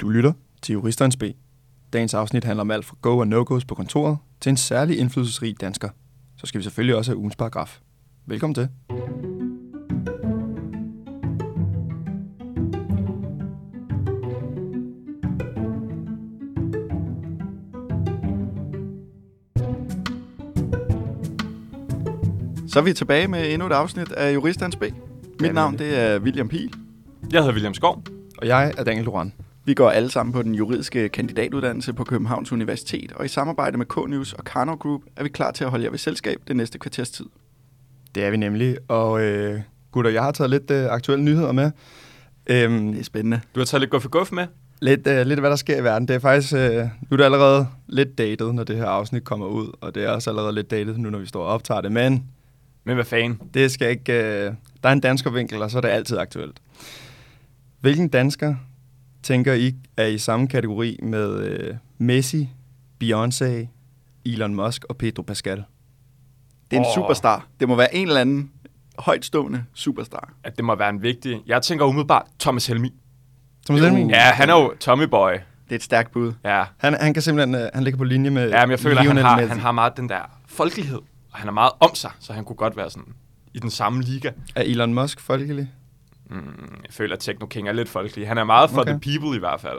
Du lytter til Juristerens B. Dagens afsnit handler om alt fra go og no-goes på kontoret til en særlig indflydelsesrig dansker. Så skal vi selvfølgelig også have ugens paragraf. Velkommen til. Så er vi tilbage med endnu et afsnit af Juristans B. Mit navn det er William Pihl. Jeg hedder William Skov. Og jeg er Daniel Loran. Vi går alle sammen på den juridiske kandidatuddannelse på Københavns Universitet, og i samarbejde med K-News og Karnov Group er vi klar til at holde jer ved selskab det næste kvarters tid. Det er vi nemlig. Og øh, gutter, jeg har taget lidt øh, aktuelle nyheder med. Øhm, Det er spændende. Du har taget lidt guf for guf med. lidt, øh, lidt hvad der sker i verden. Det er faktisk, øh, nu er det allerede lidt datet, når det her afsnit kommer ud. Og det er også allerede lidt datet nu, når vi står og optager det. Men Men hvad fanden? Det skal ikke... Øh, der er en danskervinkel, og så er det altid aktuelt. Hvilken dansker tænker I er i samme kategori med øh, Messi, Beyoncé, Elon Musk og Pedro Pascal? Det er en Åh. superstar. Det må være en eller anden højtstående superstar. At det må være en vigtig... Jeg tænker umiddelbart Thomas Helmi. Thomas Jo. Helmig? Ja, han er jo Tommy Boy. Det er et stærkt bud. Ja. Han, han kan simpelthen... Øh, han ligger på linje med ja, men jeg føler, at han har, Messi. han har meget den der folkelighed. Og han er meget om sig, så han kunne godt være sådan i den samme liga. Er Elon Musk folkelig? Mm, jeg føler, at Techno King er lidt folkelig. Han er meget for Okay. the people i hvert fald.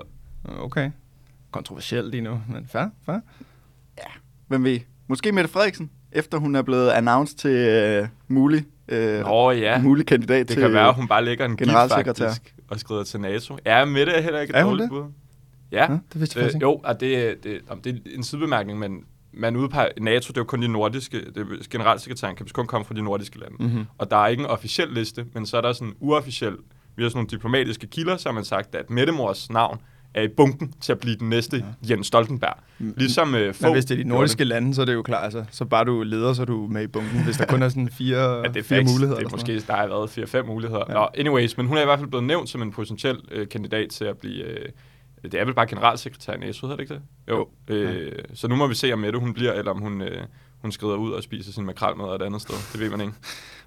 Okay. Kontroversielt lige nu, men fair, fair. Hvem ved? Måske Mette Frederiksen, efter hun er blevet announced til øh, mulig, øh, Nå ja, mulig kandidat det til... kan være, at hun bare lægger en gift generalsekretær. faktisk og skrider til NATO. Ja, Mette er heller ikke et Er hun dårligt det? bud. Ja. Ja, det vidste jeg faktisk Øh, ikke. jo, og det, det, om det er en sidebemærkning, men man udpeger, NATO, det er jo kun de nordiske, det, er- generalsekretæren kan kun komme fra de nordiske lande. Mm-hmm. Og der er ikke en officiel liste, men så er der sådan en uofficiel, vi har sådan nogle diplomatiske kilder, så har man sagt, at Mettemors navn er i bunken til at blive den næste ja. Jens Stoltenberg. Ligesom øh, Men få hvis det er de nordiske lande, så er det jo klart, altså, så bare du er leder, så er du med i bunken, hvis der kun er sådan fire, Ja, det er fire facts. muligheder. Det er måske, der har været fire-fem muligheder. Ja. Nå, anyways, men hun er i hvert fald blevet nævnt som en potentiel øh, kandidat til at blive... Øh, det er vel bare generalsekretær i NATO, hedder det ikke det? Jo. Jo. Øh, Så nu må vi se, om Mette hun bliver, eller om hun, øh, hun skrider ud og spiser sin makrelmad et andet sted. Det ved man ikke.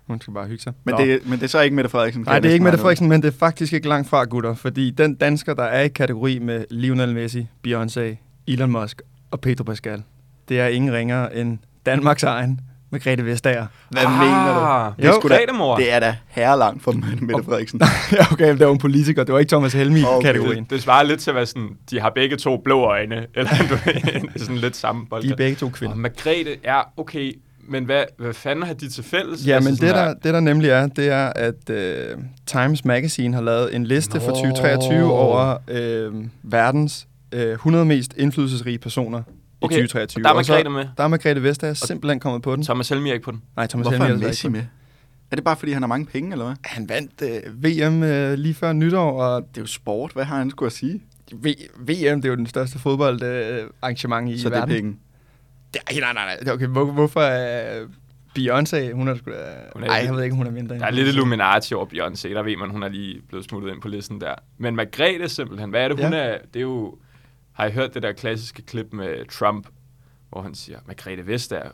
Hun skal bare hygge sig. Men Nå. det, men det er så ikke Mette Frederiksen. Nej, det er ikke Mette. Frederiksen, men det er faktisk ikke langt fra, gutter. Fordi den dansker, der er i kategori med Lionel Messi, Beyoncé, Elon Musk og Pedro Pascal, det er ingen ringere end Danmarks egen Margrethe Vestager. Hvad mener du? Ah, Det er sgu da- Grædemor. Det er da herrelangt for Mette Frederiksen. ja, okay, det var en politiker. Det var ikke Thomas Helmi-kategorien. det, det svarer lidt til at være sådan, de har begge to blå øjne, eller du ved, det er sådan lidt samme bold. De er begge to kvinder. Og Margrethe er okay, men hvad, hvad fanden har de til fælles? Ja, Altså men det her- der, det der nemlig er, det er, at øh, Times Magazine har lavet en liste for Nå. 2023 over øh, verdens øh, 100 mest indflydelsesrige personer i Okay, 2023. og der er så- Margrethe med. Der er Margrethe Vestager simpelthen kommet på den. Thomas Helmi er ikke på den. Nej, Thomas Hvorfor Helmi er er Messi med? Er det bare, fordi han har mange penge, eller hvad? Han vandt øh, VM øh, lige før nytår, og Det er jo sport. Hvad har han skulle at sige? v- VM det er jo den største fodboldarrangement øh, arrangement i Så det er verden. penge. Det er, nej, nej, nej. Okay, hvor, hvorfor er Beyoncé, hun er sgu da... Hun er Nej, lidt- jeg ved ikke, hun er mindre. Der er lidt Illuminati over Beyoncé, der ved man, hun er lige blevet smuttet ind på listen der. Men Margrethe simpelthen, hvad er det, hun Ja. er? Det er jo... Har I hørt det der klassiske klip med Trump, hvor han siger, Margrethe Vestager,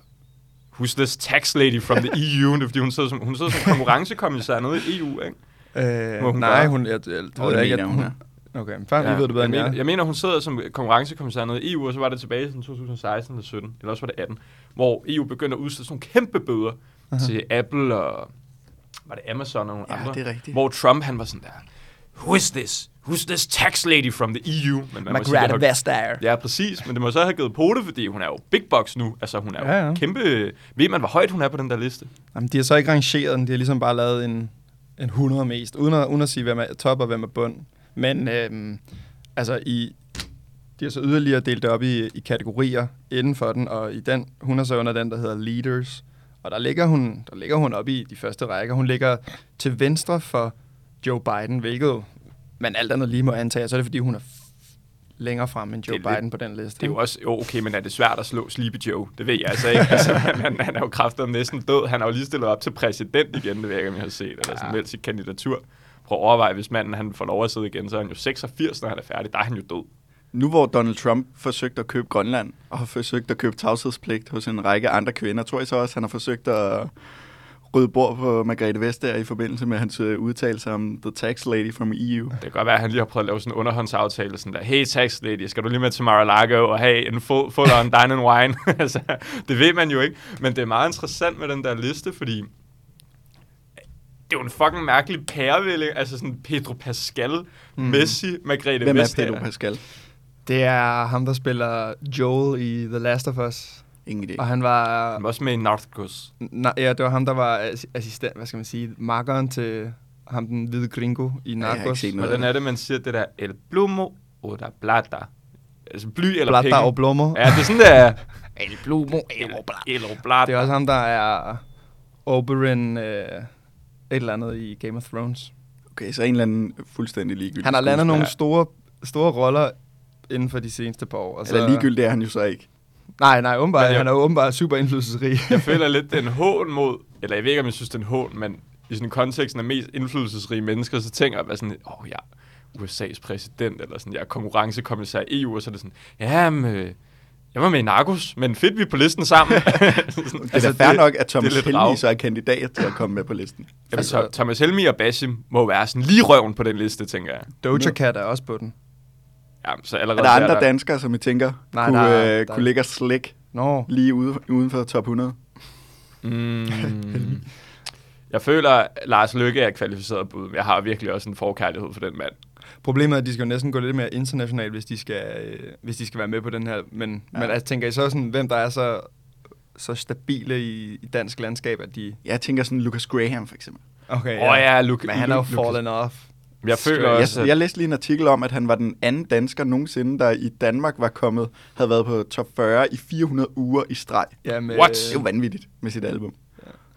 who's this tax lady from the EU? Det fordi hun sidder som, hun sidder som konkurrencekommissær nede i EU, ikke? Øh, Må hun nej, gøre? hun... Jeg, jeg, jeg, Hvor ved det ikke, at hun er. Okay, men fair, ja, ved du bedre jeg, end mener, jeg. jeg mener, hun sidder som konkurrencekommissær nede i EU, og så var det tilbage i sådan 2016 eller 17, eller også var det 18, hvor EU begyndte at udstede sådan nogle kæmpe bøder Aha. til Apple og var det Amazon og nogle Ja, andre. det er rigtigt. Hvor Trump, han var sådan der, who is this? Who's this tax lady from the EU? Men man Margrethe Vestager. Ja, præcis, men det må så have givet pote, fordi hun er jo big box nu. Altså, hun er jo Ja, ja, ja. kæmpe... Ved man, hvor højt hun er på den der liste? Jamen, de har så ikke rangeret den. De har ligesom bare lavet en, en 100 mest, uden at, uden at sige, hvem er top og hvem er bund. Men øhm, altså, i, de har så yderligere delt det op i, i kategorier inden for den, og i den, hun er så under den, der hedder Leaders. Og der ligger hun, der ligger hun op i de første rækker. Hun ligger til venstre for Joe Biden, hvilket man alt andet lige må antage, så er det fordi, hun er længere frem end Joe Det lidt- Biden på den liste. Det er jo også, jo okay, men er det svært at slå Sleepy Joe? Det ved jeg altså ikke. Altså, han, han er jo kraftet næsten død. Han har jo lige stillet op til præsident igen, det ved jeg ikke, om jeg har set. Eller sådan Ja. sit kandidatur. Prøv at overveje, hvis manden han får lov at sidde igen, så er han jo 86, når han er færdig. Der er han jo død. Nu hvor Donald Trump forsøgte at købe Grønland, og har forsøgt at købe tavshedspligt hos en række andre kvinder, tror jeg så også, han har forsøgt at rydde bord på Margrethe Vestager i forbindelse med hans øh, udtalelse om The Tax Lady from EU. Det kan godt være, at han lige har prøvet at lave sådan en underhåndsaftale, sådan der, hey tax lady, skal du lige med til Mar-a-Lago og have en full, full on dine and wine? altså, det ved man jo ikke. Men det er meget interessant med den der liste, fordi det er jo en fucking mærkelig pærevælling. Altså sådan Pedro Pascal, mm. Messi, Margrethe Hvem er Vestager. Pedro Pascal? Det er ham, der spiller Joel i The Last of Us. Ingen idé. Og han var... Han var også med i Narcos. Nej, ja, det var ham, der var assi- assistent, hvad skal man sige, markeren til ham, den hvide gringo i Narcos. noget. Hvordan er det, man siger det der? El plumo o da plata. Altså bly eller Plata penge. og Blomo. Ja, det er sådan, der. El Plumo, El, el o plata. Det er også ham, der er Oberyn, øh, et eller andet i Game of Thrones. Okay, så en eller anden fuldstændig ligegyldig Han har landet nogle store, store roller inden for de seneste par år. Og Eller ligegyldigt er han jo så ikke. Nej, nej, åbenbart, jeg- han er jo åbenbart super indflydelsesrig. Jeg føler lidt, det er en hån mod, eller jeg ved ikke, om jeg synes, det er en hån, men i sådan konteksten af mest indflydelsesrige mennesker, så tænker jeg bare sådan, åh, oh, jeg er USA's præsident, eller sådan, jeg er konkurrencekommissær i EU, og så er det sådan, ja, men, øh, jeg var med i Narcos, men fedt, vi er på listen sammen. Sådan, Det er da fair nok, at Thomas det er Helmi rav. så er kandidat til at komme med på listen. Jamen, Altså- altså, Thomas Helmi og Basim må være sådan lige røven på den liste, tænker jeg. Doja Cat er også på den. Ja, så Er allerede der andre der, danskere, som I tænker Nej, kunne, der er- øh, der- kunne ligge og slække Nå, lige ude, uden for top 100? Mm, jeg føler, at Lars Lykke er kvalificeret bud, men jeg har virkelig også en forkærlighed for den mand. problemet er, at de skal jo næsten gå lidt mere internationalt, hvis de skal, øh, hvis de skal være med på den her. Men, ja. men altså, tænker I så sådan, hvem der er så, så stabile i, i dansk landskab, at de... Jeg tænker sådan Lucas Graham for eksempel. Okay, Åh oh, ja, Luke, Men han er jo Luke- fallen off. Jeg føler Jeg, også, at jeg læste lige en artikel om, at han var den anden dansker nogensinde, der i Danmark var kommet, havde været på top 40 i 400 uger i streg. Ja, med, What? Det er jo vanvittigt med sit album.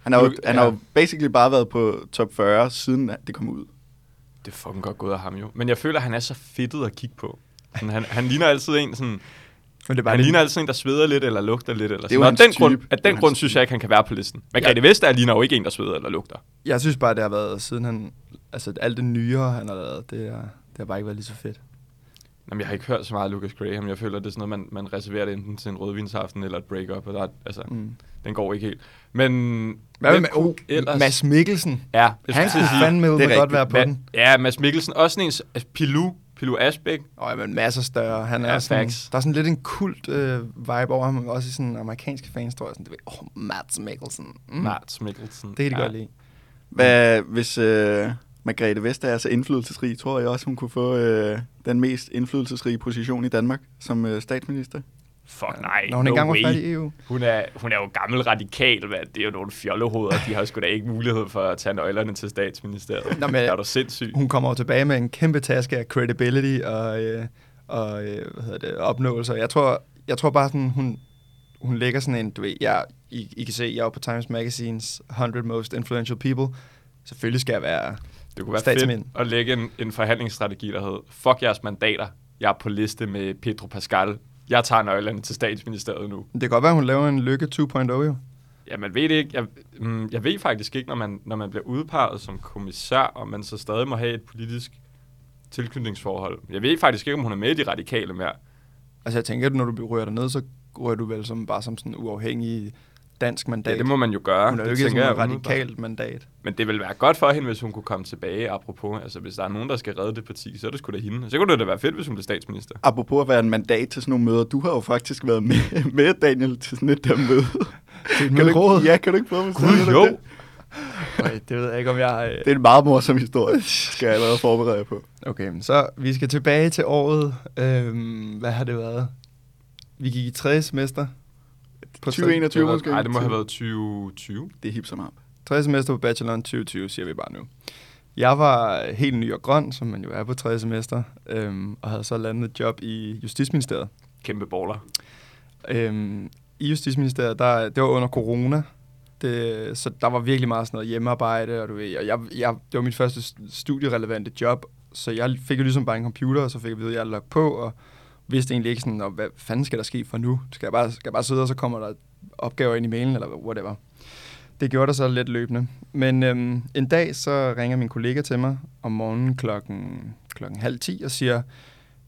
Han har, jo, han har ja. jo basically bare været på top 40, siden det kom ud. det er fucking godt gået af ham jo. Men jeg føler, at han er så fedtet at kigge på. Sådan, han, han ligner altid en sådan... Men det er bare Han lidt- ligner altid en, der sveder lidt eller lugter lidt. Eller Det er jo sådan. Den grund, type. af Det er den grund synes type. jeg ikke, han kan være på listen. Margrethe ja. Vestager ligner jo ikke en, der sveder eller lugter. Jeg synes bare, det har været, siden han... Altså, alt det nyere, han har lavet, det, er, det har bare ikke været lige så fedt. Jamen, jeg har ikke hørt så meget af Lucas Graham. Jeg føler, det er sådan noget, man, man reserverer det enten til en rødvinsaften eller et break-up. Og der, er- altså, Mm. den går ikke helt. Men... Hvad med kunne oh, ellers- Mads Mikkelsen? Ja, jeg Han skulle fandme det med godt være på Ma- den. Ja, Mads Mikkelsen. Også en... Altså, Pilu. Pilu Asbæk. Åh, oh, men masser større. Han er Ja, sådan, facts. der er sådan lidt en kult øh, vibe over ham, også i sådan amerikanske fans, tror jeg. Sådan, du ved, oh, Mads Mikkelsen. Mm. Mads Mikkelsen. Det kan de ja. godt lide. Hvad, hvis øh, Margrethe Vestager er så indflydelsesrig, tror jeg også, hun kunne få øh, den mest indflydelsesrige position i Danmark som øh, statsminister. Fuck nej, Når hun no engang var way. færdig i EU. Hun er, hun er jo gammel radikal, hvad? Det er jo nogle fjollehoveder. De har sgu da ikke mulighed for at tage nøglerne til statsministeriet. Nå, men- er du sindssyg? Hun kommer jo tilbage med en kæmpe taske af credibility og, øh, og øh, hvad hedder det, opnåelser. Jeg tror, jeg tror bare, sådan, hun, hun lægger sådan en, du ved, jeg, I, I kan se, jeg er på Times Magazines 100 Most Influential People. Selvfølgelig skal jeg være... Det kunne være fedt at lægge en, en forhandlingsstrategi, der hed, fuck jeres mandater, jeg er på liste med Pedro Pascal. Jeg tager nøglerne til statsministeriet nu. Det kan godt være, hun laver en lykke 2.0 jo. Ja, man ved det ikke. Jeg, mm, jeg ved faktisk ikke, når man, når man bliver udpeget som kommissær, om man så stadig må have et politisk tilknytningsforhold. Jeg ved faktisk ikke, om hun er med i de radikale mere. Altså jeg tænker, at når du rører ned, så rører du vel som, bare som sådan uafhængig dansk mandat. Ja, det må man jo gøre. hun er jo ikke sådan jeg et radikalt mandat. Men det vil være godt for hende, hvis hun kunne komme tilbage, apropos. Altså, hvis der er nogen, der skal redde det parti, så er det sgu da hende. Så kunne det da være fedt, hvis hun blev statsminister. Apropos at være en mandat til sådan nogle møder, du har jo faktisk været med, med Daniel, til sådan et der møde. Til et Kan du møderåd? ikke, ja, kan du ikke prøve at Gud, jo. det? Okay, det ved jeg ikke, om jeg... øh, Det er en meget morsom historie, skal jeg allerede forberede jer på. Okay, men så vi skal tilbage til året. Øhm, hvad har det været? Vi gik i tredje semester. På 2021 måske? Nej, det må have været 2020. Det er hip som ham. Tredje semester på bacheloren 2020, siger vi bare nu. Jeg var helt ny og grøn, som man jo er på tredje semester, øhm, og havde så landet et job i Justitsministeriet. Kæmpe baller. Øhm, I Justitsministeriet, der, det var under corona, det, så der var virkelig meget sådan noget hjemmearbejde, og du ved, og jeg, jeg, det var mit første studierelevante job, så jeg fik jo ligesom bare en computer, og så fik jeg at vide, at jeg er logget på, og vidste egentlig ikke sådan, "Nå, hvad fanden skal der ske for nu? Skal jeg bare, skal jeg bare sidde, og så kommer der opgaver ind i mailen, eller whatever. Det gjorde der så lidt løbende. Men øhm, en dag, så ringer min kollega til mig om morgenen klokken, klokken halv ti og siger,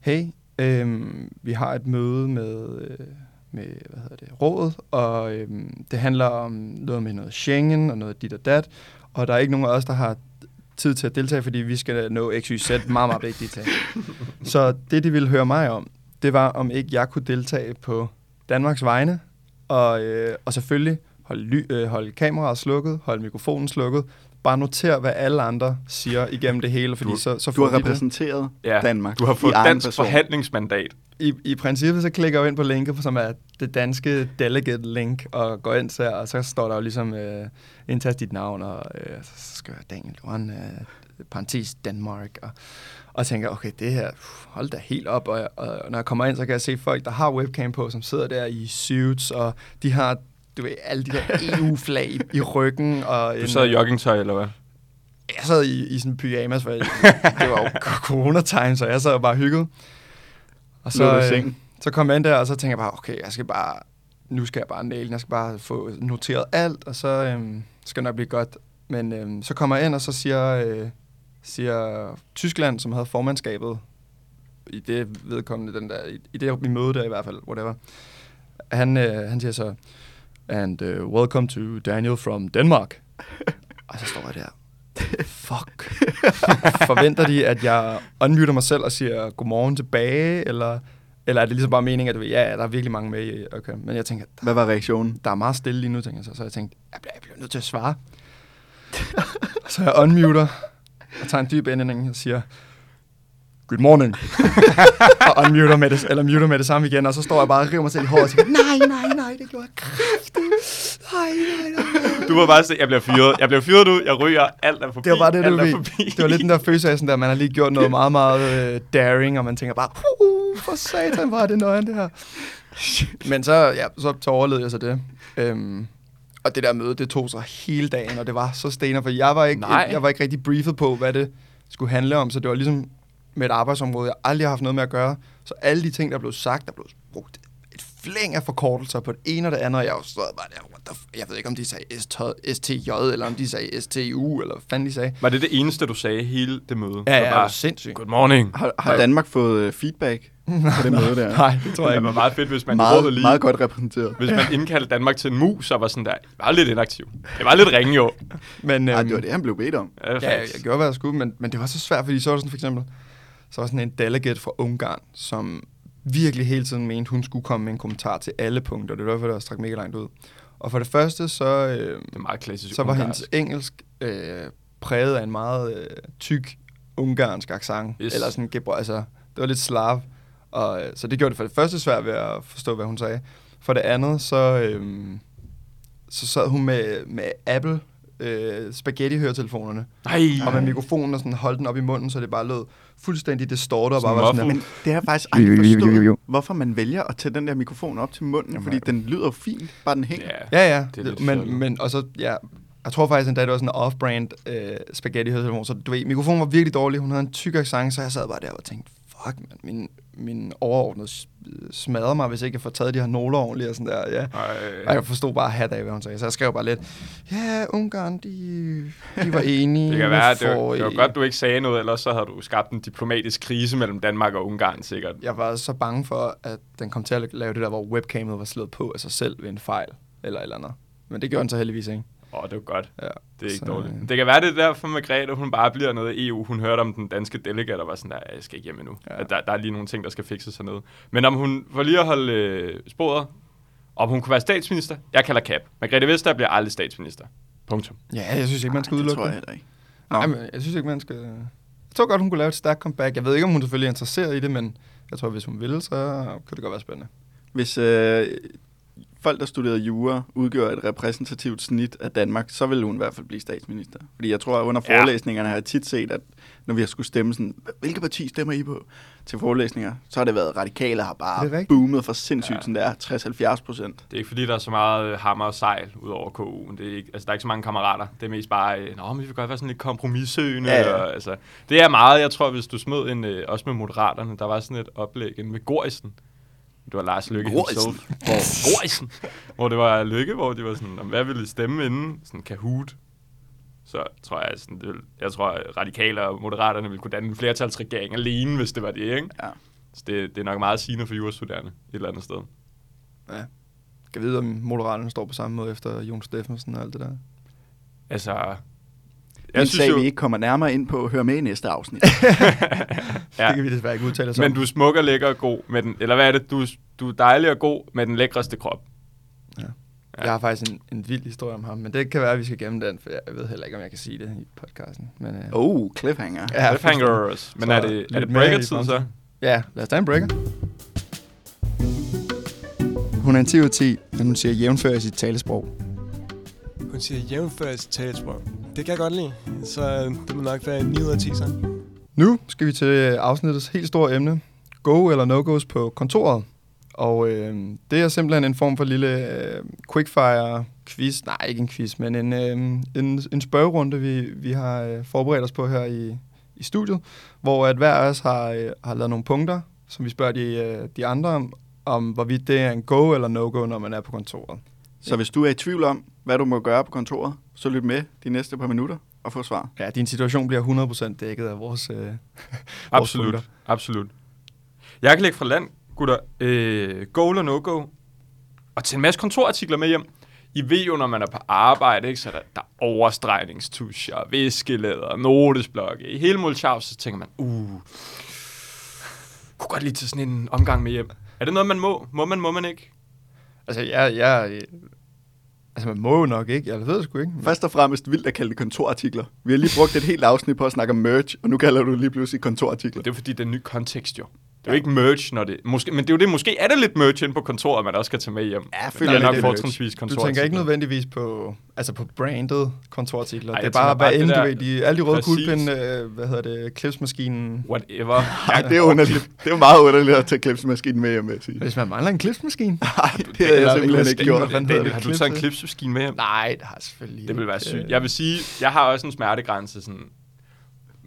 hey, øhm, vi har et møde med, øh, med hvad hedder det, rådet, og øhm, det handler om noget med noget Schengen og noget dit og dat, og der er ikke nogen af os, der har tid til at deltage, fordi vi skal nå XYZ meget, meget vigtige ting. Så det, de ville høre mig om, det var, om ikke jeg kunne deltage på Danmarks vegne, og, øh, og selvfølgelig holde, ly, øh, holde kameraet slukket, holde mikrofonen slukket, bare notere, hvad alle andre siger igennem det hele, fordi Du- så, så Du får har vi det. repræsenteret Ja, Danmark. Du har fået dansk person. forhandlingsmandat. I, I princippet så klikker jeg jo ind på linket, som er det danske delegate link, og går ind der, og så står der jo ligesom, øh, indtast dit navn, og øh, så skal jeg Daniel Johan, øh, parentes Danmark, og, og tænker, okay, det her, hold da helt op, og, og når jeg kommer ind, så kan jeg se folk, der har webcam på, som sidder der i suits, og de har, du ved, alle de der EU-flag i, i ryggen, og Du sad i øh, joggingtøj, eller hvad? jeg sad i, i sådan pyjamas, for det var jo corona-time, så jeg sad og bare hygget. Og Så, øh, så kom jeg ind der, og så tænkte jeg bare, okay, jeg skal bare, nu skal jeg bare næle. Jeg skal bare få noteret alt, og så øhm, skal det nok blive godt. Men øhm, så kommer jeg ind, og så siger, øh, siger Tyskland, som havde formandskabet, i det vedkommende, den der, i, det i møde der i hvert fald, whatever, han, øh, han siger så, and uh, welcome to Daniel from Denmark. og så står jeg der, fuck. Forventer de, at jeg unmuter mig selv og siger godmorgen tilbage, eller, eller er det ligesom bare meningen, at ja, der er virkelig mange med okay. Men jeg tænker, der, Hvad var reaktionen? der er meget stille lige nu, tænker jeg så. Så jeg tænkte, jeg bliver, jeg bliver nødt til at svare. så jeg unmuter og tager en dyb indånding og siger, good morning. og unmuter med det, eller muter med det samme igen, og så står jeg bare og river mig selv i håret og siger, nej, nej, nej, det gjorde jeg kraftigt. Nej, nej, nej. Du var bare se, jeg bliver fyret. Jeg bliver fyret ud, jeg ryger, alt er forbi. Det var bare det, du ved. Det var lidt den der følelse af, sådan der, man har lige gjort noget meget, meget uh, daring, og man tænker bare, uh, for satan, er det nøgen, det her. Men så, ja, så, så overlevede jeg så det. Øhm, og det der møde, det tog sig hele dagen, og det var så stener, for jeg var ikke, Nej. jeg var ikke rigtig briefet på, hvad det skulle handle om, så det var ligesom med et arbejdsområde, jeg aldrig har haft noget med at gøre. Så alle de ting, der blev sagt, der blev brugt et flæng af forkortelser på det ene og det andet, og jeg var stået bare der, what the f- jeg ved ikke, om de sagde STJ, eller om de sagde STU, eller hvad fanden de sagde. Var det det eneste, du sagde hele det møde? Ja, Det ja, var det bare, var sindssygt. Good morning. Har, har Danmark fået øh, feedback på det møde der? Nej, det tror jeg Det ikke. var meget fedt, hvis man Meget, lige... meget godt repræsenteret. Hvis man indkaldte Danmark til en mus, så var sådan der, jeg var lidt inaktiv. Det var lidt ringe jo. Men, øhm, det var det, han blev bedt om. Ja, Ja, jeg, gjorde, hvad jeg skulle, men, men det var så svært, fordi så var der sådan for eksempel, så var sådan en delegate fra Ungarn, som virkelig hele tiden mente, hun skulle komme med en kommentar til alle punkter. Det var derfor, det var strakt mega langt ud. Og for det første, så, øh, Det er meget klassisk så var ungarsk. hendes engelsk øh, præget af en meget øh, tyk ungarsk accent. Yes. Eller sådan, altså, det var lidt slav. Og, øh, så det gjorde det for det første svært ved at forstå, hvad hun sagde. For det andet, så, øh, så sad hun med, med Apple øh, spaghetti-høretelefonerne. Nej. Og med mikrofonen og sådan holdt den op i munden, så det bare lød fuldstændig distortet og bare var sådan. Men det har jeg faktisk aldrig forstået, hvorfor man vælger at tage den der mikrofon op til munden, Jamen, fordi den lyder jo fint, bare den hænger. Ja. Ja, ja. Det er men, men, og så, ja, jeg tror faktisk endda, det var sådan en off-brand øh, spaghetti høretelefon, så du ved, mikrofonen var virkelig dårlig, hun havde en tyk accent, så jeg sad bare der og tænkte, fuck, man, min, min overordnede smadrer mig, hvis ikke jeg får taget de her noler ordentligt og sådan der, ja. Og Ej. jeg forstod bare hat af, hvad hun sagde, så jeg skrev bare lidt, ja, Ungarn, de, de var enige. Det kan være, det var, det var forrige." godt, du ikke sagde noget, ellers så havde du skabt en diplomatisk krise mellem Danmark og Ungarn, sikkert. Jeg var så bange for, at den kom til at lave det der, hvor webcamet var slået på af sig selv ved en fejl, eller eller andet. Men det gjorde den så heldigvis ikke. Åh, oh, det var godt. Ja. Det er ikke Så, dårligt. øh, Det kan være, det er derfor med Grete, hun bare bliver noget EU. Hun hørte om den danske delegate og var sådan, der, jeg skal ikke hjem endnu. Ja. Der, der er lige nogle ting, der skal fikses hernede. Men om hun, for lige at holde øh, sporet, om hun kunne være statsminister, jeg kalder Cap. Margrethe Vestager bliver aldrig statsminister. Punktum. Ja, jeg synes ikke, man skal det udelukke tror jeg heller ikke. Nå, Nej, men jeg synes ikke, man skal... Jeg tror godt, hun kunne lave et stærkt comeback. Jeg ved ikke, om hun selvfølgelig er interesseret i det, men jeg tror, hvis hun ville, så kunne det godt være spændende. hvis øh, folk, der studerede jura, udgør et repræsentativt snit af Danmark, så ville hun i hvert fald blive statsminister. Fordi jeg tror, at under Ja. forelæsningerne har jeg tit set, at når vi har skulle stemme sådan, hvilke parti stemmer I på til forelæsninger, så har det været radikale har bare boomet for sindssygt, Ja. sådan der 60-70 procent. Det er ikke fordi, der er så meget øh, hammer og sejl ud over KU. Det er ikke, altså, der er ikke så mange kammerater. Det er mest bare, øh, Nå, men vi vil godt være sådan lidt kompromissøgende. Ja, ja. Og, altså, det er meget, jeg tror, hvis du smed en, øh, også med Moderaterne, der var sådan et oplæg inde med Gorisen. Det var Lars Lykke himself. Hvor, Gorisen. Hvor det var Lykke, hvor de var sådan, "Om hvad ville I stemme inden? Sådan Kahoot. Så tror jeg, sådan, det jeg tror, at radikale og moderaterne ville kunne danne en flertalsregering alene, hvis det var det, ikke? Ja. Så det, det er nok meget sigende for jurastuderende et eller andet sted. Kan vide, om Moderaterne står på samme måde efter Jon Steffensen og alt det der. Altså, Jeg jeg synes sag, jo, vi ikke kommer nærmere ind på, hør med i næste afsnit. Ja. Det kan vi desværre ikke udtale os men om. du er smuk og lækker og god med den, eller hvad er det, du, du er dejlig og god med den lækreste krop. Ja. Jeg har faktisk en, en vild historie om ham, men det kan være, at vi skal gemme den, for jeg ved heller ikke, om jeg kan sige det i podcasten. Men, øh, oh, cliffhanger. ja, Cliffhangers. Men Så er det, er det med breaker i tid så? Ja, lad os tage en breaker. Hun er en 10 ud af 10, men hun siger jævnfør i sit talesprog. Hun siger jævnfør talesprog. Det kan jeg godt lide. Så øh, det må nok være en 9 ud af 10 så. Nu skal vi til øh, afsnittets helt store emne. Go eller no-goes på kontoret. Og øh, det er simpelthen en form for lille øh, quickfire quiz. Nej, ikke en quiz, men en, øh, en, en spørgerunde, vi, vi har øh, forberedt os på her i, i studiet. Hvor at hver af os har, øh, har lavet nogle punkter, som vi spørger de, øh, de andre om, om hvorvidt det er en go eller no-go, når man er på kontoret. Så hvis du er i tvivl om, hvad du må gøre på kontoret, så lyt med de næste par minutter og få svar. Ja, din situation bliver 100% dækket af vores... Øh, Absolut, punkter. absolut. Jeg kan lægge fra land, gutter. Øh, go eller no-go. Og tage en masse kontorartikler med hjem. I ved jo, når man er på arbejde, ikke, så er der, der er overstregningstuscher, viskelæder, notesblokke. I hele Mulchaus, så tænker man, uh, kunne godt lige til sådan en omgang med hjem. Er det noget, man må? Må man, må man ikke? altså, jeg, jeg, altså, man må jo nok ikke. Jeg ved det sgu ikke. Først og fremmest vildt at kalde det kontorartikler. Vi har lige brugt et helt afsnit på at snakke om merch, og nu kalder du lige pludselig kontorartikler. Det er fordi, det er en ny kontekst jo. Det er jo ikke merch, når det... Måske, men det er jo det, måske er det lidt merch inde på kontoret, man også kan tage med hjem. Ja, jeg det føler er lidt, nok det er fortrinsvis Du kontorartikler. tænker ikke nødvendigvis på, altså på branded kontorartikler. Ej, det er jeg bare, hvad det end du ved, de, alle de røde kuglepinde, øh, hvad hedder det, klipsmaskinen. Whatever. Ja, det er underligt. Det er jo meget underligt at tage klipsmaskinen med hjem, vil jeg sige. Hvis man mangler en klipsmaskine? Nej, det har jeg simpelthen ikke gjort. hvad det? har du taget en Klips- klipsmaskine med hjem? Nej, det har jeg selvfølgelig Det vil være sygt. Jeg vil sige, jeg har også en smertegrænse. Sådan,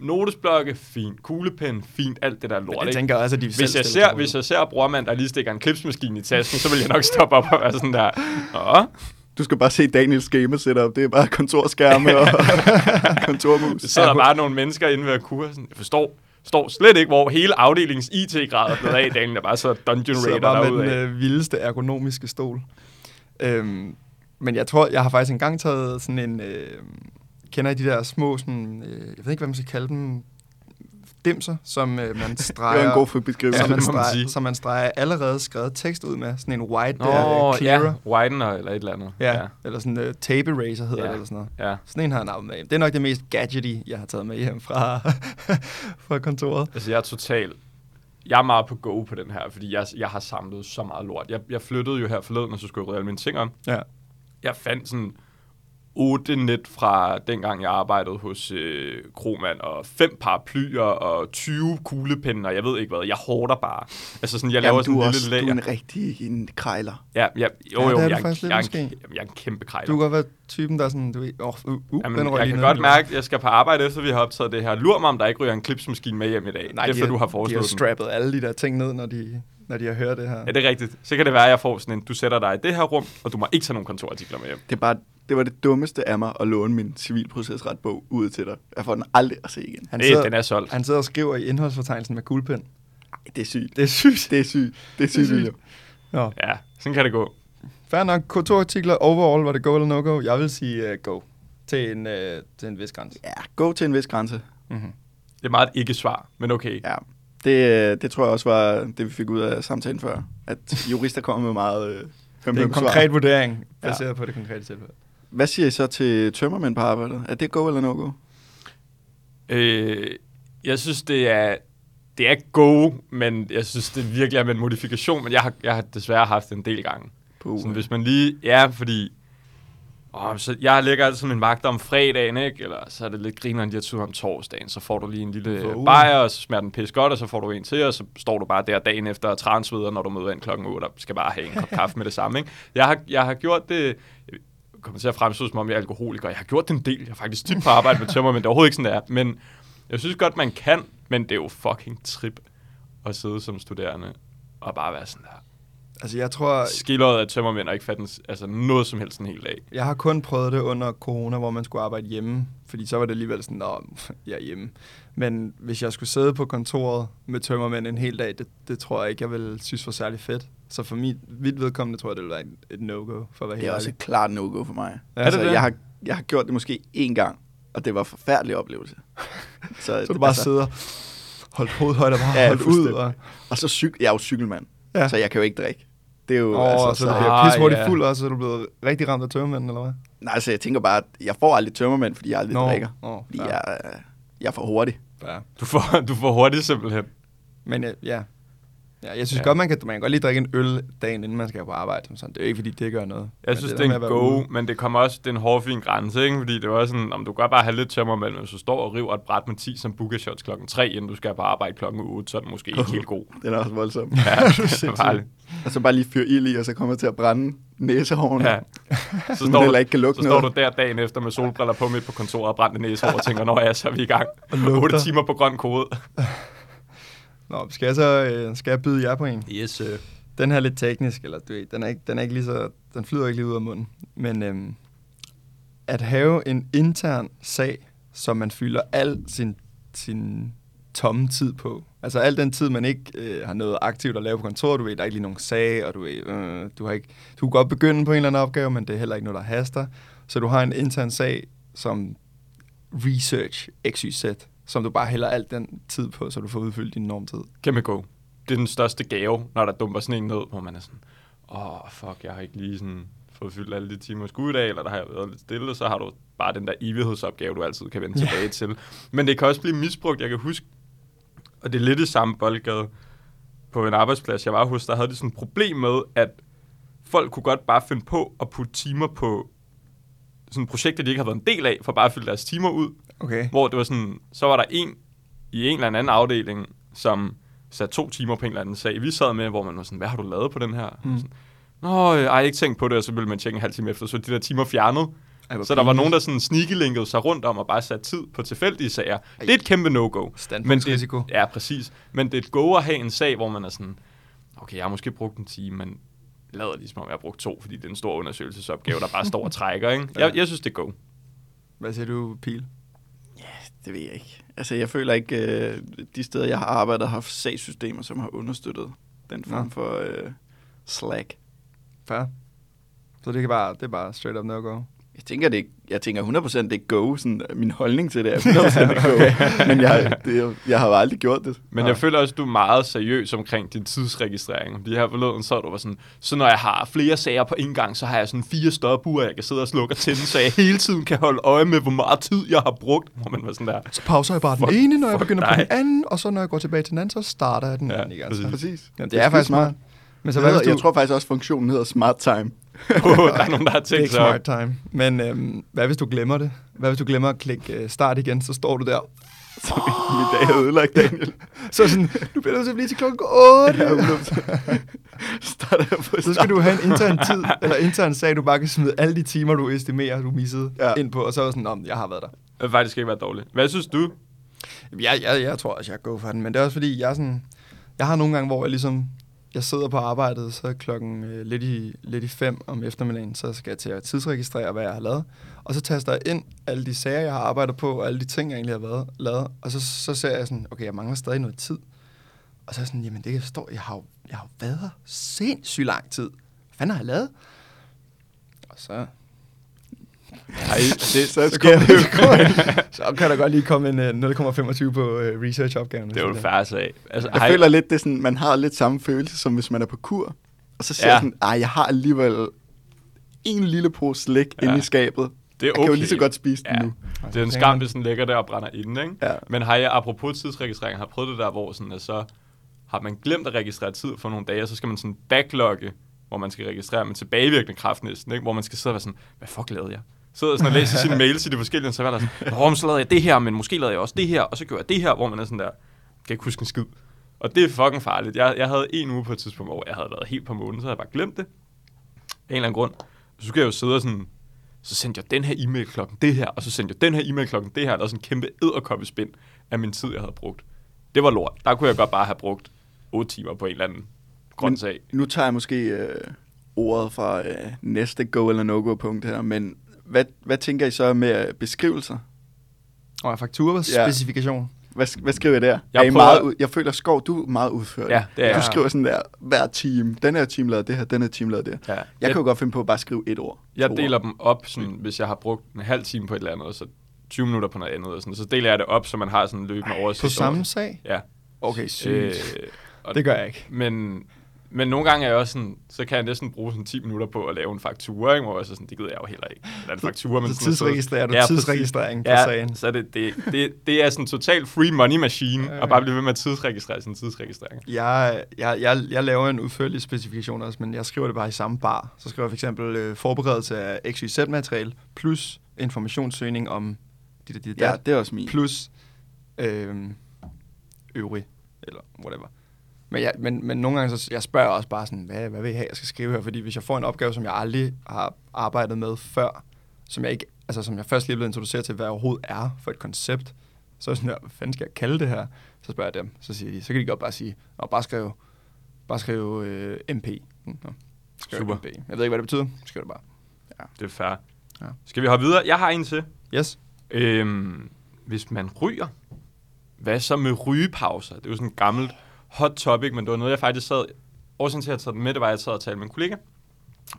notesblokke, fint. Kuglepen, fint. Alt det der Men lort, jeg tænker også, at de Hvis jeg, ser, hvis jeg ser brormand, der lige stikker en klipsmaskine i tasken, så vil jeg nok stoppe op og være sådan der, Åh, Du skal bare se Daniels game setup. Det er bare kontorskærme og kontormus. der sidder bare nogle mennesker inde ved. Sådan, jeg forstår, forstår slet ikke, hvor hele afdelingens IT-grad er blevet af, Daniel, der bare så Dungeon Raider bare med den øh, vildeste ergonomiske stol. Øhm, men jeg tror, jeg har faktisk engang taget sådan en... Øh, kender I de der små, sådan, øh, jeg ved ikke, hvad man skal kalde dem, dimser, som øh, man Det streger... var en god beskrivelse. som, man det streger, som man streger allerede skrevet tekst ud med. Sådan en white Nå, der, øh, clearer. ja, Widener eller et eller andet. Ja, ja. eller sådan en uh, tape eraser hedder Ja. det, eller sådan noget. ja. Sådan en har jeg navnet med. Det er nok det mest gadgety, jeg har taget med hjem fra, fra kontoret. Altså, jeg er total... Jeg er meget på go på den her, fordi jeg, jeg har samlet så meget lort. Jeg, jeg flyttede jo her forleden, og så skulle jeg rydde alle mine ting om. Ja. Jeg fandt sådan 8 net fra dengang, jeg arbejdede hos øh, Kromand, og fem paraplyer og 20 kuglepinde, og jeg ved ikke hvad. Jeg hårder bare. Altså sådan, jeg laver Jamen, sådan en lille også, du er lager. en rigtig en krejler. Ja, ja, jo, jo, jeg, jeg, er en, jamen, jeg er en kæmpe krejler. Du kan godt være typen, der er sådan, du ved, oh, uh, uh, Jamen, den jeg kan godt mærke, at jeg skal på arbejde, efter vi har optaget det her. Lur mig, om der ikke ryger en klipsmaskine med hjem i dag, Nej, efter de du har De foreslået har den. strappet alle de der ting ned, når de, når de har hørt det her. Er det rigtigt? Så kan det være, at jeg får sådan en, du sætter dig i det her rum, og du må ikke tage nogen kontorartikler med hjem. Det, er bare, det var det dummeste af mig at låne min civilprocesretbog ud til dig. Jeg får den aldrig at se igen. Han Det, sidder, den er solgt. han sidder og skriver i indholdsfortegnelsen med kuglepen. Det er sygt. Det er sygt. Det er sygt. Det er sygt, sygt. William. Nå, Ja, sådan kan det gå. fair nok. Kontorartikler overall, var det go eller no-go? Jeg vil sige uh, go. Til en, uh, til en vis grænse. Ja, gå til en vis grænse. Mm-hmm. Det er meget et ikke-svar, men okay. Ja, det, det tror jeg også var det, vi fik ud af samtalen før. At jurister kommer med meget øh, Det er en svar. konkret vurdering, baseret ja. på det konkrete tilfælde. Hvad siger I så til tømmermænd på arbejdet? Er det go eller no go? Øh, jeg synes, det er, det er go, men jeg synes, det virkelig er med en modifikation, men jeg har, jeg har desværre haft det en del gange. På, Sådan, hvis man lige... Ja, fordi... Åh, så jeg lægger altid min vagt om fredagen, ikke? Eller så er det lidt grineren, de har tid om torsdagen. Så får du lige en lille ugen. bajer, og så smager den pisse godt, og så får du en til, og så står du bare der dagen efter og transveder, når du møder ind klokken 8, og skal bare have en kop kaffe med det samme, ikke? Jeg har, jeg har gjort det... Jeg kommer til at fremstå, som om jeg er alkoholiker. Jeg har gjort det en del. Jeg har faktisk tit på arbejde med tømmer, men det er overhovedet ikke sådan, det er. Men jeg synes godt, man kan, men det er jo fucking trip at sidde som studerende og bare være sådan der. Altså, jeg tror, Skilleret af tømmermænd og ikke fatte en- altså noget som helst en hel dag. jeg har kun prøvet det under corona, hvor man skulle arbejde hjemme. Fordi så var det alligevel sådan, at jeg er hjemme. Men hvis jeg skulle sidde på kontoret med tømmermænd en hel dag, det, det tror jeg ikke, jeg ville synes var særlig fedt. Så for mit, mit vedkommende tror jeg, det vil være et, no-go, for at være Det er også ærlig. et klart no-go for mig. Ja, altså, det det? Jeg, har, jeg har gjort det måske én gang, og det var en forfærdelig oplevelse. så, Så du bare altså, sidder, holdt hovedet højt og bare Ja, holdt ud. Og, Og så cyk, jeg er jo cykelmand, Ja. ja. så jeg kan jo ikke drikke. Det er jo, oh, altså, altså, så du så, bliver Ah, pissehurtigt ja. fuld også, så er du blevet rigtig ramt af tømmermænd, eller hvad? nej, altså, jeg tænker bare, at jeg får aldrig tømmermænd, fordi jeg aldrig Nå, drikker. Nå, Fordi jeg, jeg er for hurtig. fair. Du får, du får hurtigt simpelthen. Men ja, ja. jeg synes Ja. godt, man kan, man kan godt lige drikke en øl dagen, inden man skal på arbejde. som Sådan. Det er jo ikke, fordi det gør noget. Jeg Men synes, det, er at en være go, ude- men det kommer også, det er en hårfin grænse, ikke? Fordi det var sådan, om du kan bare have lidt tømmer mellem, hvis du står og river et bræt med 10 som booker shots klokken 3, inden du skal på arbejde klokken 8, så er den måske ikke helt god. Den er også voldsom. Ja, det er farligt. og så bare lige fyre ild i, og så kommer til at brænde næsehårene. Ja. Så står du, ikke kan lugte så står noget. du der dagen efter med solbriller på midt på kontoret og brændte næsehår og tænker, nå ja, så er vi i gang. lugter. 8 timer på grøn kode. Nå, skal jeg så øh, skal jeg byde jer på en? Yes, sir. Den her er lidt teknisk, eller du ved, den er ikke, den er ikke lige så, den flyder ikke lige ud af munden. Men øhm, at have en intern sag, som man fylder al sin, sin tomme tid på. Altså al den tid, man ikke øh, har noget aktivt at lave på kontoret. Du ved, der er ikke lige nogen sag, og du, ved, øh, du, har ikke, du kan godt begynde på en eller anden opgave, men det er heller ikke noget, der haster. Så du har en intern sag, som research XYZ, som du bare hælder al den tid på, så du får udfyldt din normtid. Kæmpe go. Det er den største gave, når der dumper sådan en ned, hvor man er sådan, åh, oh, fuck, jeg har ikke lige sådan fået fyldt alle de timer skud i dag, eller der har jeg været lidt stille, så har du bare den der evighedsopgave, du altid kan vende Ja. tilbage til. Men det kan også blive misbrugt. Jeg kan huske, og det er lidt det samme boldgade på en arbejdsplads, jeg var hos, der havde de sådan et problem med, at folk kunne godt bare finde på at putte timer på sådan projekter, de ikke har været en del af, for bare at fylde deres timer ud. Okay. Hvor det var sådan, så var der en i en eller anden afdeling, som satte to timer på en eller anden sag. Vi sad med, hvor man var sådan, hvad har du lavet på den her? Mm. Sådan, Nå, øh, ej, jeg har ikke tænkt på det, og så ville man tjekke en halv time efter, så de der timer fjernet. Ej, Så der var nogen, der sådan sneaky sig rundt om og bare satte tid på tilfældige sager. Det er et kæmpe no-go. Men det, ja, præcis. Men det er et go at have en sag, hvor man er sådan, okay, jeg har måske brugt en time, men lader ligesom om, jeg har brugt to, fordi det er en stor undersøgelsesopgave, der bare står og trækker. Ikke? Jeg, jeg synes, det er go. Hvad siger du, Pil? Det ved jeg ikke. Altså, jeg føler ikke, øh, de steder, jeg har arbejdet, har haft sagssystemer, som har understøttet den form Nå. for øh, slack. Fair. Så det, kan bare, det er bare straight up no-go. Jeg tænker, det, jeg tænker 100% det er go. Sådan, min holdning til det er 100% det er go. Men jeg, det, jeg har aldrig gjort det. Men jeg føler også, du er meget seriøs omkring din tidsregistrering. De her forleden så du var sådan, så når jeg har flere sager på en gang, så har jeg sådan fire stopure, jeg kan sidde og slukke og tænde, så jeg hele tiden kan holde øje med, hvor meget tid jeg har brugt. Hvor man var sådan der. Så pauser jeg bare Fuck- den ene, når jeg begynder på dig. den anden, og så når jeg går tilbage til den anden, så starter jeg den Ja, anden. Ikke? Altså. præcis. Præcis. Jamen, det er faktisk smart. Men så Så hvad hvis du... jeg tror faktisk også, funktionen hedder smart time. Oh, der er nogen, der har det er tænkt ikke sig. smart time. Men øhm, hvad hvis du glemmer det? Hvad hvis du glemmer at klikke øh, start igen, så står du der. Min dag er ødelagt, Daniel. Så sådan, du bliver nødt til at blive til klokken 8. Jeg er udelagt. Starter på Så skal du have en intern tid, eller intern sag, du bare kan smide alle de timer, du estimerer, du missede Ja. ja. ind på, og så er sådan, om jeg har været der. Det vil faktisk ikke være dårligt. Hvad synes du? Jeg, jeg, jeg tror også, jeg går for den, men det er også fordi, jeg sådan, jeg har nogle gange, hvor jeg ligesom, jeg sidder på arbejdet, så er klokken øh, lidt, i, lidt i fem om eftermiddagen, så skal jeg til at tidsregistrere, hvad jeg har lavet. Og så taster jeg ind alle de sager, jeg har arbejdet på, og alle de ting, jeg egentlig har været, lavet. Og så, så ser jeg sådan, okay, jeg mangler stadig noget tid. Og så er jeg sådan, jamen det kan forstå, jeg har jo, jeg har været her sindssygt lang tid. Hvad fanden har jeg lavet? Og så, ej, det, Så så, sker kommer, det jo. så, så kan der godt lige komme en øh, 0,25 på øh, research-opgaven. det er jo en færre sag. Altså, Jeg I- føler lidt, det er sådan, man har lidt samme følelse, som hvis man er på kur. Og så siger Ja. jeg sådan, ej, jeg har alligevel en lille pose slik Ja. inde i skabet. det er Jeg kan jo lige så godt spise den Ja. nu. Det er en skam, hvis den ligger der og brænder inde, ikke? Ja. Men har jeg, apropos tidsregistrering, har prøvet det der, hvor sådan, at så har man glemt at registrere tid for nogle dage, og så skal man sådan backlogge, hvor man skal registrere med tilbagevirkende kraft næsten, ikke? hvor man skal sidde og være sådan, hvad fuck lavede jeg? Sidder sådan og læser sine mails i de forskellige, og så er der sådan, Nå, så lavede jeg det her, men måske lavede jeg også det her, og så gjorde jeg det her, hvor man er sådan der, kan ikke huske en skid. Og det er fucking farligt. Jeg, jeg havde en uge på et tidspunkt, hvor jeg havde været helt på månen, så havde jeg bare glemt det. Af en eller anden grund. Så skulle jeg jo sidde og sådan, så sendte jeg den her e-mail klokken det her, og så sendte jeg den her e-mail klokken det her, der var sådan en kæmpe edderkoppespind af min tid, jeg havde brugt. Det var lort. Der kunne jeg godt bare have brugt 8 timer på en eller anden grøn Men sag. Nu tager jeg måske øh, ordet fra øh, næste go eller no-go punkt her, men hvad, hvad tænker I så med øh, beskrivelser? Og faktura specifikation. Hvad, hvad skriver jeg der? Jeg er I prøver- meget, jeg føler, Skov, du er meget udført. Ja, det er Du jeg. skriver sådan der, hver team. Den her team lavede det her, den her team lavede det her. Ja. Jeg, Jeg, kan jo godt finde på at bare skrive et ord. jeg deler ord. dem op, sådan, hvis jeg har brugt en halv time på et eller andet, og så 20 minutter på noget andet. Og sådan. Så deler jeg det op, så man har sådan en løbende oversigt. På samme over- sag? Ja. Okay, sygt. Øh, og det gør jeg ikke. Men, men nogle gange er jeg også sådan, så kan jeg næsten bruge sådan 10 minutter på at lave en faktura, ikke? hvor jeg så sådan, det gider jeg jo heller ikke. Eller en faktura, men Så tidsregistrerer du Ja, tidsregistrering på ja, sagen. så det, det, det, det er sådan en total free money machine, ja. og bare blive ved med at tidsregistrere sin tidsregistrering. Jeg, jeg, jeg, jeg laver en udførlig specifikation også, men jeg skriver det bare i samme bar. Så skriver jeg for eksempel øh, forberedelse af XYZ-materiale, plus informationssøgning om dit og dit Ja, ja, det er også min. plus øh, øvrig, eller whatever. Men, jeg, men, men nogle gange, så jeg spørger også bare sådan, hvad, hvad vil I have, jeg skal skrive her? Fordi hvis jeg får en opgave, som jeg aldrig har arbejdet med før, som jeg, ikke, altså, som jeg først lige er blevet introduceret til, hvad overhovedet er for et koncept, så er jeg sådan der, hvad fanden skal jeg kalde det her? Så spørger jeg dem, så siger de, så kan de godt bare sige, og bare skrive, bare skrive øh, MP. Nå, Super. MP. Jeg ved ikke, hvad det betyder. Skriv det bare. Det er fair. Ja. Skal vi hoppe videre? Jeg har en til. Yes. Øhm, hvis man ryger, hvad så med rygepauser? Det er jo sådan gammelt hot topic, men det var noget, jeg faktisk sad... Årsagen til, at jeg taget den med, det var, at jeg sad og talte med en kollega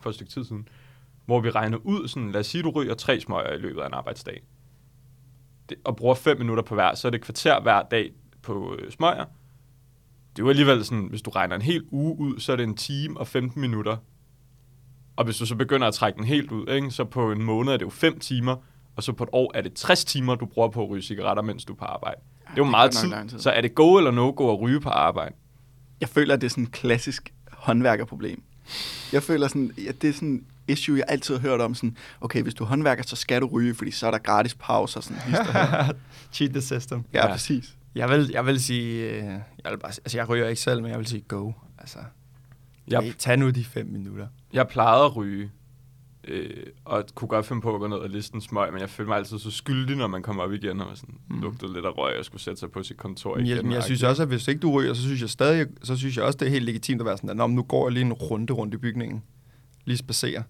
for et stykke tid siden, hvor vi regnede ud, sådan, lad os sige, du ryger tre smøger i løbet af en arbejdsdag, det, og bruger fem minutter på hver, så er det et kvarter hver dag på øh, smøger. Det er jo alligevel sådan, hvis du regner en hel uge ud, så er det en time og 15 minutter. Og hvis du så begynder at trække den helt ud, ikke, så på en måned er det jo 5 timer, og så på et år er det 60 timer, du bruger på at ryge cigaretter, mens du er på arbejde. Det er jo meget tid. tid. Så er det go eller no-go at ryge på arbejde? Jeg føler, at det er sådan et klassisk håndværkerproblem. Jeg føler sådan, at det er sådan issue, jeg altid har hørt om. Sådan, okay, hvis du er håndværker, så skal du ryge, fordi så er der gratis pauser. Sådan. Cheat the system. ja, Ja. præcis. Jeg vil, jeg vil sige, øh, jeg, vil bare, altså jeg ryger ikke selv, men jeg vil sige go. Altså, Jeg, hey, tag nu de fem minutter. jeg plejede at ryge, øh, og kunne godt finde på at gå ned og liste en smøg, men jeg følte mig altid så skyldig, når man kom op igen, og var sådan, Mm. lugtede lidt af røg, og skulle sætte sig på sit kontor igen. jeg, men jeg synes også, at hvis ikke du ryger, så synes jeg stadig, så synes jeg også, det er helt legitimt at være sådan, at nu går jeg lige en runde rundt i bygningen. Lige spacere.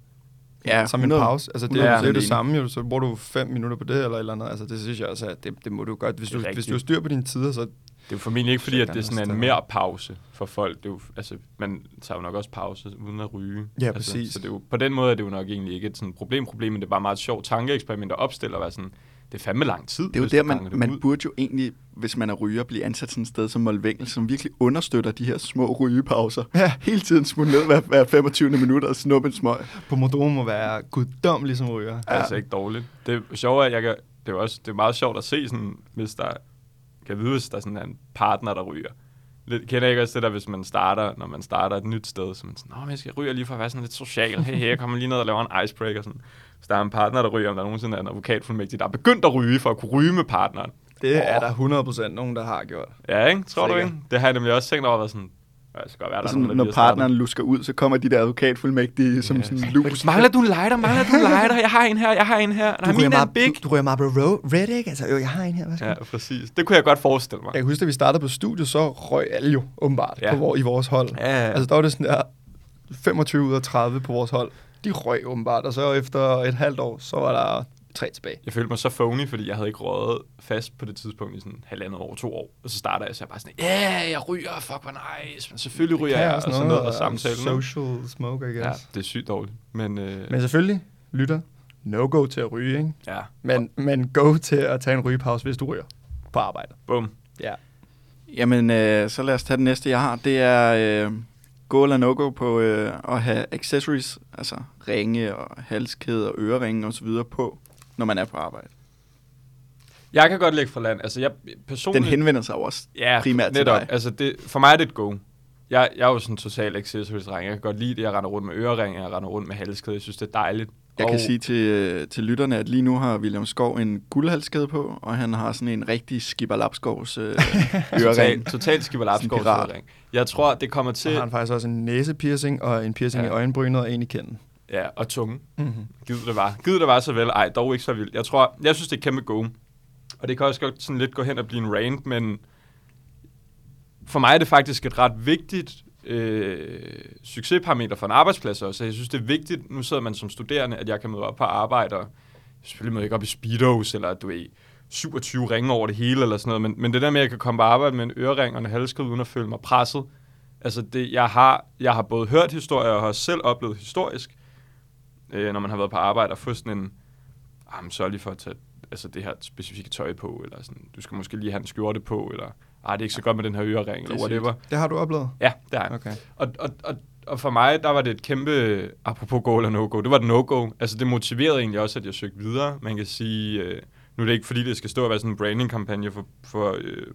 Ja, Som en 100 pause. Altså, det, er, det er det samme jo. Så bruger du fem minutter på det, eller eller andet. Altså, det synes jeg også, at det, det må du godt. Hvis Det er du, hvis du har styr på dine tider, så... Det er jo formentlig ikke, fordi at det er sådan en mere pause for folk. Det er jo, altså, man tager jo nok også pause uden at ryge. Ja, altså, præcis. Så det er jo, på den måde er det jo nok egentlig ikke et sådan problem, problem, men det er bare meget et sjovt tankeeksperiment at opstille og være sådan, det er fandme lang tid. Det er jo der, man, man ud. burde jo egentlig, hvis man er ryger, blive ansat sådan et sted som Molvengel, som virkelig understøtter de her små rygepauser. Ja. Hele tiden smutte ned hver, hver 25. minutter og snuppe en smøg. Pomodoro må være guddommelig som ryger. Det er altså ikke dårligt. Det er sjovt, at jeg kan, det er, også, det er meget sjovt at se, sådan, hvis der, kan vide, hvis der sådan er en partner, der ryger. Lidt, kender jeg ikke også det der, hvis man starter, når man starter et nyt sted, så man sådan, Nå, men jeg skal ryge lige for at være sådan lidt social. Hey, hey, jeg kommer lige ned og laver en icebreaker. Sådan. Hvis der er en partner, der ryger, om der nogensinde er en advokatfuldmægtig, der er begyndt at ryge for at kunne ryge med partneren. Det er der 100% nogen, der har gjort. Ja, ikke? Tror du Sikkert. ikke? Det har jeg nemlig også tænkt over, at sådan, ja, skal godt være, der er sådan, nogen, der når har startet. partneren lusker ud, så kommer de der advokatfuldmægtige som Ja. sådan en lus. Mangler du en lighter? Mangler du en lighter? Jeg har en her, jeg har en her. Nej, min er big. du, du ryger Marlboro Red, ikke? Altså, jo, jeg har en her. Hvad skal Ja, præcis. Det kunne jeg godt forestille mig. Jeg kan huske, da vi startede på studiet, så røg alle jo åbenbart Ja. ja. på, vor- i vores hold. Ja, ja, ja. Altså, der var det sådan der 25 ud af 30 på vores hold. De røg åbenbart, og så efter et halvt år, så var der tre tilbage. Jeg følte mig så phony, fordi jeg havde ikke røget fast på det tidspunkt i sådan halvandet år, to år. Og så starter jeg så bare sådan, ja, yeah, jeg ryger, fuck, hvor nice. Men selvfølgelig ryger jeg, og sådan noget, og samtalen. Social smoke, I Ja, guess. det er sygt dårligt. Men, øh, Men selvfølgelig, lytter, no go til at ryge, ikke? ja, Men, men go til at tage en rygepause, hvis du ryger på arbejde. bum. Ja. Jamen, øh, så lad os tage det næste, jeg har. Det er øh, go eller no-go på øh, at have accessories, altså ringe og halskæde og øreringe og så videre på, når man er på arbejde. Jeg kan godt lægge fra land. Altså, jeg Den personligt... henvender sig jo også ja, primært til netop. dig. Altså, det, for mig er det et go. Jeg, jeg er jo sådan en total accessories-dreng. Jeg kan godt lide det. Jeg render rundt med øreringe, jeg render rundt med halskæde. Jeg synes, det er dejligt. Jeg kan Og- sige til, øh, til lytterne, at lige nu har William Skov en guldhalskæde på, og han har sådan en rigtig skibberlapskovs øh, Total, ørering. total skibber Sådan en pirat. lapskov Jeg tror, det kommer til... har han faktisk også en næsepiercing og en piercing Ja. i øjenbrynet og en i kinden. Ja, og tunge. Mm-hmm. Gid det var. Gid det var så vel. Ej, dog ikke så vildt. Jeg tror, jeg synes, det er kæmpe go. Og det kan også godt sådan lidt gå hen og blive en rant, men for mig er det faktisk et ret vigtigt øh, succesparameter for en arbejdsplads også. Jeg synes, det er vigtigt, nu sidder man som studerende, at jeg kan møde op på arbejde, og selvfølgelig møder jeg ikke op i speedos, eller du ved, 27 ringe over det hele, eller sådan noget, men, men det der med, at jeg kan komme på arbejde med en ørering og en halskede, uden at føle mig presset, altså det, jeg har, jeg har både hørt historier, og har selv oplevet historisk, øh, når man har været på arbejde, og få sådan en, ah, men sørg lige for at tage altså det her specifikke tøj på, eller sådan, du skal måske lige have en skjorte på, eller ah, det er ikke så godt med den her ørering, eller whatever. Det har du oplevet? Ja, det har jeg. Okay. Og, og, og, og for mig, der var det et kæmpe, apropos go eller no-go, det var et no-go. Altså det motiverede egentlig også, at jeg søgte videre. Man kan sige, øh, nu er det ikke fordi, det skal stå og være sådan en branding-kampagne for, for øh,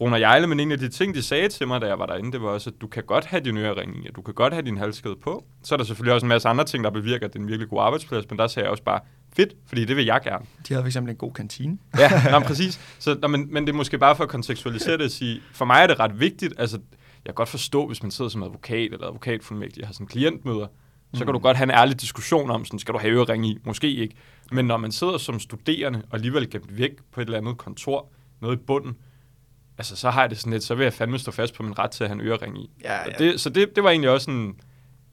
Brun og Jejle, men en af de ting, de sagde til mig, da jeg var derinde, det var også, at du kan godt have din ørering i, du kan godt have din halskede på. Så er der selvfølgelig også en masse andre ting, der bevirker, at det er en virkelig god arbejdsplads, men der sagde jeg også bare, fedt, fordi det vil jeg gerne. De havde for eksempel en god kantine. Ja, men præcis. Så, nå, men, men det er måske bare for at kontekstualisere det at sige, for mig er det ret vigtigt, altså jeg kan godt forstå, hvis man sidder som advokat eller advokatfuldmægtig og har sådan klientmøder, så kan du godt have en ærlig diskussion om, sådan, skal du have ørering i? Måske ikke. Men når man sidder som studerende og alligevel gemt væk på et eller andet kontor, noget i bunden, altså så har jeg det sådan lidt, så vil jeg fandme stå fast på min ret til at have en ørering i. Ja, Og ja. Det, så det, det var egentlig også en,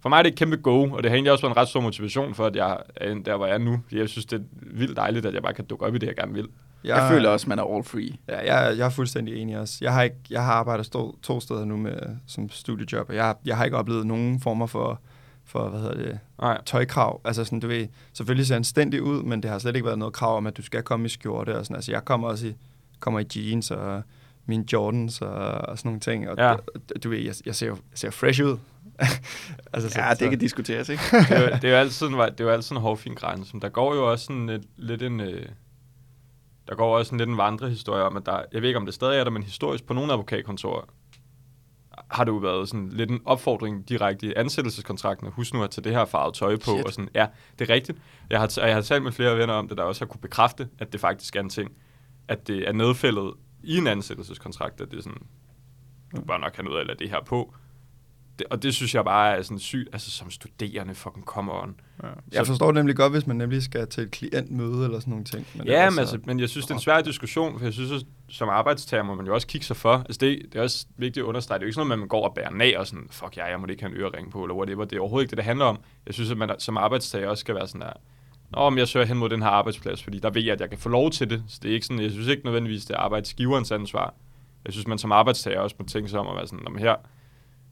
for mig er det et kæmpe go, og det har egentlig også været en ret stor motivation for, at jeg er der, hvor jeg er nu. Jeg synes, det er vildt dejligt, at jeg bare kan dukke op i det, jeg gerne vil. Jeg, jeg føler også, at man er all free. Ja, jeg, jeg er fuldstændig enig også. Jeg har, ikke, jeg har arbejdet stå, to steder nu med, som studiejob, og jeg, jeg har ikke oplevet nogen former for, for hvad hedder det, Nej. tøjkrav. Altså sådan, du ved, selvfølgelig ser anstændig ud, men det har slet ikke været noget krav om, at du skal komme i skjorte og sådan. Altså, jeg kommer også i, kommer i jeans og mine Jordans og, og sådan nogle ting. Og Ja. du, du ved, jeg, jeg, ser jo jeg ser fresh ud. altså, Ja, det kan diskuteres, ikke? det, er, jo- det er jo altid en, det er jo altid en hårfin grænse. Men der går jo også sådan et, lidt en... Øh, der går også en lidt en vandrehistorie om, at der... Jeg ved ikke, om det stadig er der, men historisk på nogle advokatkontorer har det jo været sådan lidt en opfordring direkte i ansættelseskontrakten. Husk nu at tage det her farvet tøj på. Shit. Og sådan. Ja, det er rigtigt. Jeg har, t- og jeg har talt med flere venner om det, der også har kunne bekræfte, at det faktisk er en ting. At det er nedfældet i en ansættelseskontrakt, at det er sådan, du bør nok have noget af at lade det her på. Det, og det synes jeg bare er sådan sygt, altså som studerende, fucking come on. Ja. Jeg forstår det nemlig godt, hvis man nemlig skal til et klientmøde eller sådan nogle ting. Men ja, men, så- altså, men jeg synes, det er en svær diskussion, for jeg synes, at som arbejdstager må man jo også kigge sig for. Altså, det, det er også vigtigt at understrege. Det er jo ikke sådan noget, at man går og bærer nag og sådan, fuck ja, jeg må ikke have en ørering på, eller whatever. Det er overhovedet ikke det, det handler om. Jeg synes, at man som arbejdstager også skal være sådan der, Men jeg søger hen mod den her arbejdsplads, fordi der ved jeg, at jeg kan få lov til det. Så det er ikke sådan, jeg synes ikke nødvendigvis, det er arbejdsgiverens ansvar. Jeg synes, man som arbejdstager også må tænke sig om at være sådan, "Nå, men her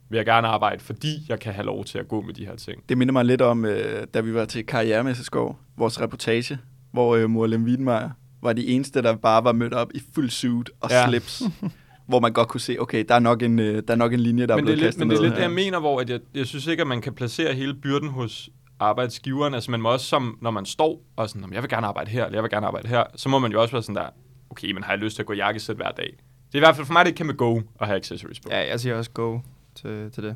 vil jeg gerne arbejde, fordi jeg kan have lov til at gå med de her ting. Det minder mig lidt om, øh, da vi var til Karrieremesseskov, vores reportage, hvor øh, Morlem Wiedenmeier var de eneste, der bare var mødt op i fuld suit og Ja. slips. hvor man godt kunne se, okay, der er nok en, øh, der er nok en linje, der er men er blevet lidt, kastet men det er lidt det, jeg mener, hvor at jeg, jeg synes ikke, at man kan placere hele byrden hos arbejdsgiveren. Altså man må også, som, når man står og sådan, "Nå, men jeg vil gerne arbejde her, eller jeg vil gerne arbejde her, så må man jo også være sådan der, okay, men har jeg lyst til at gå i jakkesæt hver dag? Det er i hvert fald for mig, det et kæmpe go at have accessories på. Ja, jeg siger også go til, til det.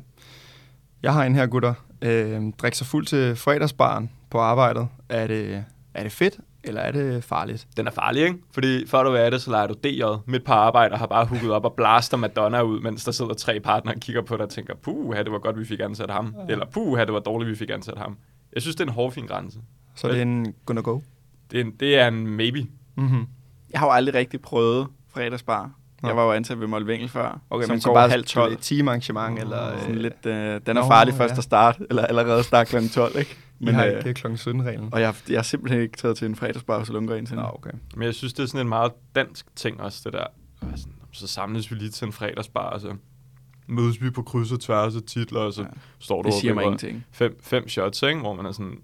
Jeg har en her, gutter. Øh, drik sig fuld til fredagsbaren på arbejdet. Er det, er det fedt, eller er det farligt? Den er farlig, ikke? Fordi før du er det, så leger du DJ midt på arbejde og har bare hugget op og blaster Madonna ud, mens der sidder tre partnere og kigger på dig og tænker, puh, det var godt, vi fik ansat ham. Eller puh, det var dårligt, vi fik ansat ham. Jeg synes, det er en hårfin grænse. Så det er en gonna go. Det er en, det er en maybe. Mm-hmm. Jeg har jo aldrig rigtig prøvet fredagsbar. Nå. Jeg var jo ansat ved Molvengel før, Okay, som men så går bare halv 12. et teamarrangement, eller... Sådan øh, lidt, øh, den er Nå, farlig først ja. at starte, eller allerede starte kl. 12, ikke? I har øh, ikke kl. 17-reglen. og jeg, jeg har simpelthen ikke taget til en fredagsbar hos Lundgren til. Nå, okay. Men jeg synes, det er sådan en meget dansk ting også, det der. Sådan, så samles vi lige til en fredagsbar, og så mødes vi på kryds og tværs af titler, og så Ja. står du Det og siger mig ingenting. fem, fem shots, ikke? hvor man er sådan,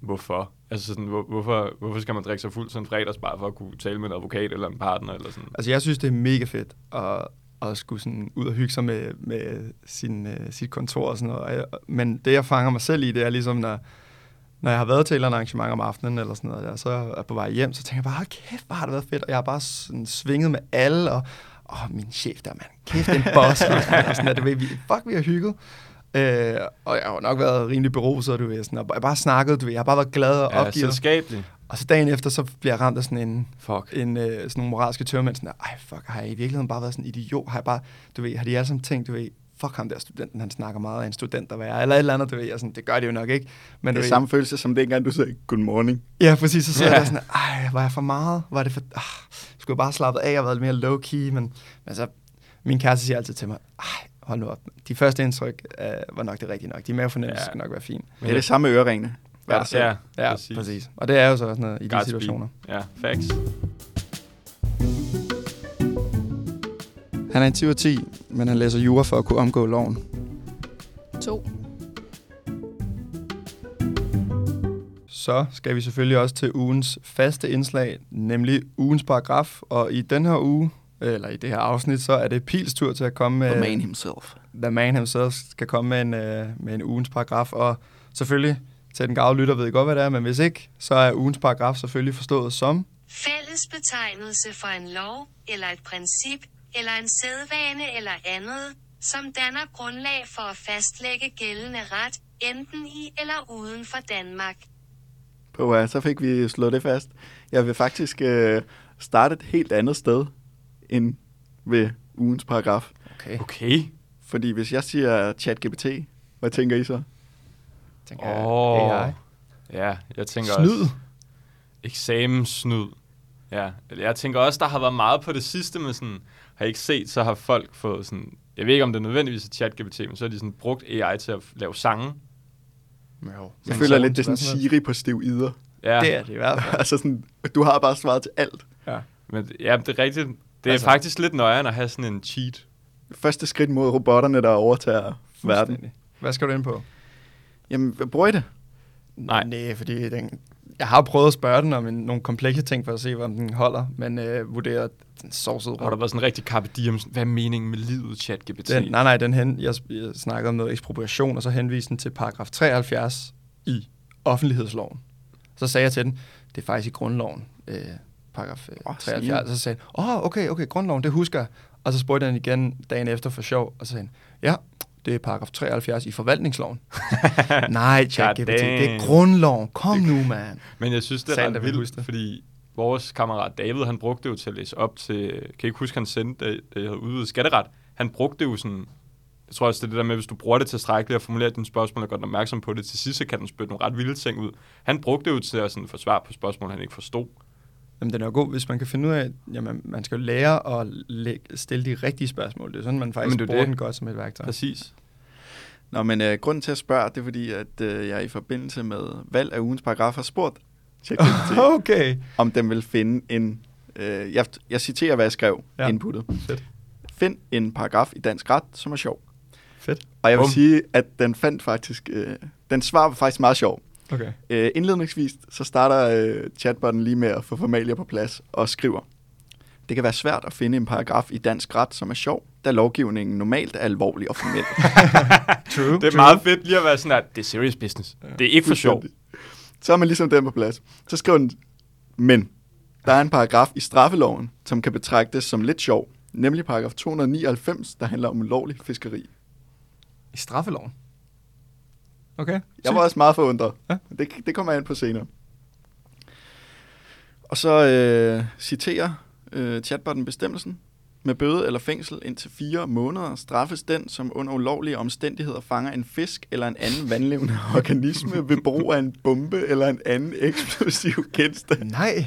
hvorfor? Altså sådan, hvor, hvorfor, hvorfor skal man drikke sig fuld til en fredagsbar for at kunne tale med en advokat eller en partner? Eller sådan? Altså, jeg synes, det er mega fedt at, at skulle sådan ud og hygge sig med, med sin, uh, sit kontor og sådan noget. Og Men det, jeg fanger mig selv i, det er ligesom, når, når jeg har været til et eller andet arrangement om aftenen eller sådan noget, der, så er jeg på vej hjem, så tænker jeg bare, "Hold kæft, hvor har det været fedt. Og jeg har bare sådan svinget med alle, og åh, min chef der, mand, kæft, en boss. og sådan, der, du ved, vi, fuck, vi har hygget. Øh, og jeg har jo nok været rimelig beruset, du ved, sådan, og jeg har bare snakket, du ved, jeg har bare været glad og Ja, opgivet. selskabelig. Og så dagen efter, så bliver jeg ramt af sådan en, Fuck. en, øh, sådan nogle moralske tørmænd, sådan der, ej fuck, har jeg i virkeligheden bare været sådan en idiot? Har jeg bare, du ved, har de alle sammen tænkt, du ved, fuck ham der studenten, han snakker meget af en student at være, eller et eller andet, du ved, jeg sådan, det gør det jo nok ikke. Men Det er ved, samme følelse som dengang, du sagde good morning. Ja, præcis, så sidder Ja. jeg der sådan, ej, var jeg for meget? Var det for, ah, skulle bare slappe af og været lidt mere low-key, men, men så, min kæreste siger altid til mig, hold nu op, de første indtryk øh, var nok det rigtige nok, de mavefornemmelser ja. skal nok være fine. Men det er det samme med ørerne. Hvad ja, der ja, ja præcis. præcis. Og det er jo så også noget i God's de situationer. Speed. Ja, facts. Han er en 10 10, men han læser jura for at kunne omgå loven. To. Så skal vi selvfølgelig også til ugens faste indslag, nemlig ugens paragraf. Og i den her uge, eller i det her afsnit, så er det Pils tur til at komme med... The man himself. The man himself skal komme med en, øh, med en ugens paragraf. Og selvfølgelig, til den gavle lytter ved I godt, hvad det er, men hvis ikke, så er ugens paragraf selvfølgelig forstået som... Fælles betegnelse for en lov, eller et princip, eller en sædvane eller andet, som danner grundlag for at fastlægge gældende ret, enten i eller uden for Danmark. På, uh, så fik vi slået det fast. Jeg vil faktisk uh, starte et helt andet sted end ved ugens paragraf. Okay. Okay. Fordi hvis jeg siger ChatGPT, hvad tænker I så? Tænker jeg, Åh. AI. Ja, jeg tænker Snyd. også... Eksamenssnyd. Ja, jeg tænker også, der har været meget på det sidste med sådan... Har I ikke set, så har folk fået sådan... Jeg ved ikke, om det er nødvendigvis er ChatGPT, men så har de sådan brugt AI til at lave sange. Jo. Jeg Men føler så- lidt, det er sådan Siri på stiv ider. Ja, Det er det i hvert fald. altså sådan, du har bare svaret til alt. men ja, det er rigtigt. Det er Altså- faktisk lidt nøjere at have sådan en cheat. Første skridt mod robotterne, der overtager verden. Hvad skal du ind på? Jamen, bruger I det? Nej. Nej, fordi den, jeg har prøvet at spørge den om en, nogle komplekse ting for at se, om den holder, men øh, vurderer den sovset Har der været sådan en rigtig carpe diem, hvad er meningen med livet, ChatGPT? Den, nej, nej, den hen, jeg, jeg snakkede om noget ekspropriation, og så henviste den til paragraf 73 i offentlighedsloven. Så sagde jeg til den, det er faktisk i grundloven, øh, paragraf øh, Åh, 73. Så sagde den, åh, oh, okay, okay, grundloven, det husker jeg. Og så spurgte jeg den igen dagen efter for sjov, og så sagde den, ja, det er paragraf 73 i forvaltningsloven. nej, ChatGPT, det er grundloven. Kom nu, man. Men jeg synes, det er ret vildt, det. fordi vores kammerat David, han brugte det jo til at læse op til, kan ikke huske, han sendte, da jeg havde udvidet skatteret, han brugte det jo sådan, jeg tror også, det er det der med, hvis du bruger det tilstrækkeligt og formulerer dine spørgsmål og gør den opmærksom på det, til sidst så kan den spytte nogle ret vilde ting ud. Han brugte det jo til at sådan, få svar på spørgsmål, han ikke forstod. Jamen, den er jo god, hvis man kan finde ud af, jamen, man skal jo lære at læ- stille de rigtige spørgsmål. Det er sådan, man faktisk er bruger det. den godt som et værktøj. Præcis. Nå, men øh, grunden til at spørge, det er fordi, at øh, jeg i forbindelse med valg af ugens paragraf har spurgt ChatGPT, Okay. om den vil finde en... Øh, jeg, jeg citerer, hvad jeg skrev ja. inputtet. Fedt. Find en paragraf i dansk ret, som er sjov. Fedt. Og jeg vil Bum. sige, at den fandt faktisk... Øh, den svar var faktisk meget sjov. Okay. Øh, indledningsvis, så starter øh, chatbotten lige med at få formalier på plads og skriver, det kan være svært at finde en paragraf i dansk ret, som er sjov, da lovgivningen normalt er alvorlig og formel. True. Det er meget fedt lige at være sådan, at det er serious business. Det er ikke for sjov. Så er man ligesom den på plads. Så skriver den, men der er en paragraf i straffeloven, som kan betragtes som lidt sjov, nemlig paragraf 299, der handler om ulovlig fiskeri. I straffeloven. Okay. Jeg var også meget forundret. Ja. Det, det kommer jeg ind på senere. Og så øh, citerer øh, chatbotten bestemmelsen. Med bøde eller fængsel indtil fire måneder straffes den, som under ulovlige omstændigheder fanger en fisk eller en anden vandlevende organisme ved brug af en bombe eller en anden eksplosiv genstand. Nej.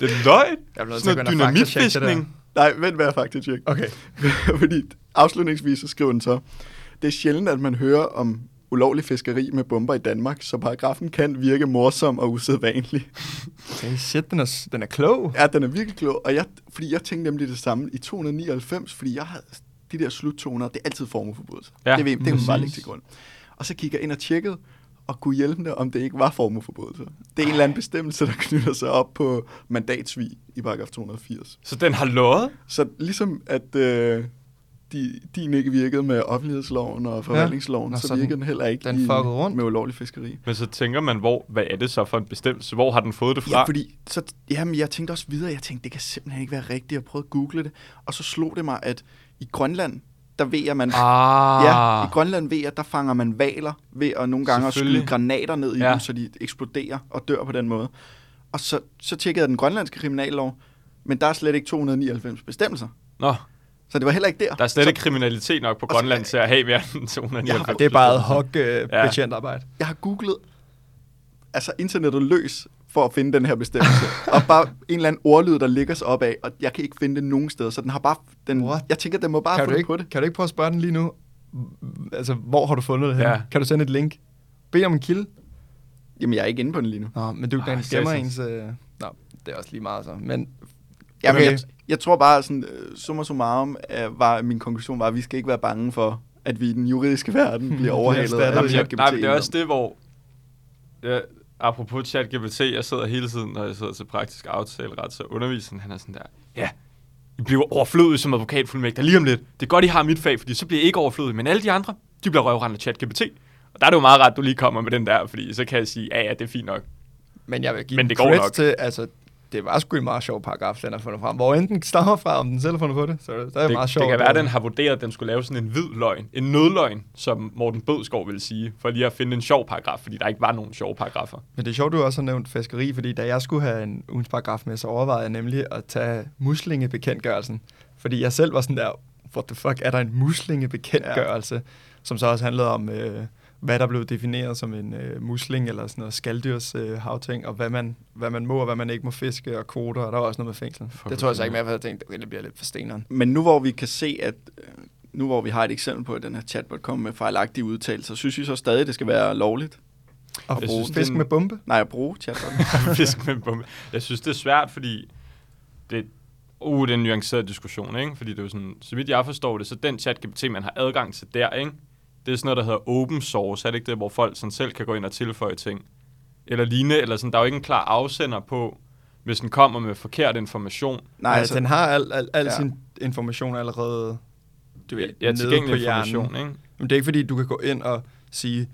Det er løgn. Jeg bliver Sådan at noget dynamitfiskning. Nej, vent hvad jeg faktisk. Okay. Fordi afslutningsvis så skriver den så, det er sjældent, at man hører om ulovlig fiskeri med bomber i Danmark, så paragrafen kan virke morsom og usædvanlig. Okay, shit, den er, den er klog. Ja, den er virkelig klog, og jeg, fordi jeg tænkte nemlig det samme i 299, fordi jeg havde de der sluttoner, det er altid formoforbudelse. Ja, det, vil- det kan man bare lægge til grund. Og så kigger jeg ind og tjekkede, og kunne hjælpe det, om det ikke var formoforbudelse. Det er en eller anden bestemmelse, der knytter sig op på mandatsvig i paragraf 280. Så den har lovet? Så ligesom at øh, de, din ikke virkede med offentlighedsloven og forvaltningsloven, Nå, ja. så så den- virkede den heller ikke den i, rundt. med ulovlig fiskeri. Men så tænker man, hvor, hvad er det så for en bestemmelse? Hvor har den fået det fra? Ja, fordi så, jamen, jeg tænkte også videre, jeg tænkte, det kan simpelthen ikke være rigtigt, jeg prøvede at google det, og så slog det mig, at i Grønland, der ved jeg, man... Ah. Ja, i Grønland ved jeg, der fanger man valer ved at nogle gange at skyde granater ned i ja. dem, så de eksploderer og dør på den måde. Og så, så tjekkede jeg den grønlandske kriminallov, men der er slet ikke 299 bestemmelser. Nå, Så det var heller ikke der. der er slet så, ikke kriminalitet nok på Og så- Grønland til at have mere end 299. Ja, Det er bare ad hoc øh, Ja. betjentarbejde. Jeg har googlet altså internettet løs for at finde den her bestemmelse. og bare en eller anden ordlyd, der ligger sig op af, og jeg kan ikke finde det nogen steder. Så den har bare... Den, What? jeg tænker, den må bare Kan det ikke, på det. kan du ikke prøve at spørge den lige nu? Altså, hvor har du fundet det her? Ja. Kan du sende et link? Bed om en kilde? Jamen, jeg er ikke inde på den lige nu. Nå, men du den gemmer satans. ens... Øh... Nå, det er også lige meget så. Men Ja, men Okay. jeg, jeg tror bare, sådan, øh, summa summarum, øh, var, min konklusion var, at vi skal ikke være bange for, at vi i den juridiske verden bliver overhalet af Jamen, jeg, ChatGPT. nej, men det er også det, hvor... Ja, apropos ChatGPT, jeg sidder hele tiden, når jeg sidder til praktisk aftaleret, så underviseren, han er sådan der, ja, I bliver overflødige som advokatfuldmægter lige om lidt. Det er godt, I har mit fag, fordi så bliver I ikke overflødige, men alle de andre, de bliver røvrendt af ChatGPT. Og der er det jo meget ret, du lige kommer med den der, fordi så kan jeg sige, ja, ja, det er fint nok. Men jeg vil give Men det går nok. til, altså, det var sgu en meget sjov paragraf, den har fundet frem. Hvor enten stammer fra, om den selv har fundet på det, så det, det er Det, meget sjovt. det kan være, at den har vurderet, at den skulle lave sådan en hvid løgn. En nødløgn, som Morten Bødskov ville sige, for lige at finde en sjov paragraf, fordi der ikke var nogen sjove paragrafer. Men det er sjovt, du også har nævnt fiskeri, fordi da jeg skulle have en ugens paragraf med, så overvejede jeg nemlig at tage muslingebekendtgørelsen. Fordi jeg selv var sådan der, what the fuck, er der en muslingebekendtgørelse, ja. som så også handlede om, øh, hvad der blev defineret som en øh, musling eller sådan noget skalddyrs øh, havting, og hvad man, hvad man må og hvad man ikke må fiske, og kvoter, og der var også noget med fængsel. For det tror jeg så ikke mere, for jeg tænkte, okay, det bliver lidt for steneren. Men nu hvor vi kan se, at øh, nu hvor vi har et eksempel på, at den her chatbot kommer med fejlagtige udtalelser, synes vi så stadig, at det skal være lovligt? Og Jeg bruge synes, fisk den- med bombe? Nej, at bruge chatbot. Fisk med bombe. Jeg synes, det er svært, fordi det, uh, det er en nuanceret diskussion, ikke? Fordi det er jo sådan, så vidt jeg forstår det, så den chat-GPT, man har adgang til der, ikke? Det er sådan noget, der hedder open source, er det ikke det, hvor folk sådan selv kan gå ind og tilføje ting? Eller lignende, eller sådan, der er jo ikke en klar afsender på, hvis den kommer med forkert information. Nej, altså, altså, den har al, al, al ja. sin information allerede du ved, Ja, nede tilgængelig på hjernen. information, ikke? Men det er ikke fordi, du kan gå ind og sige,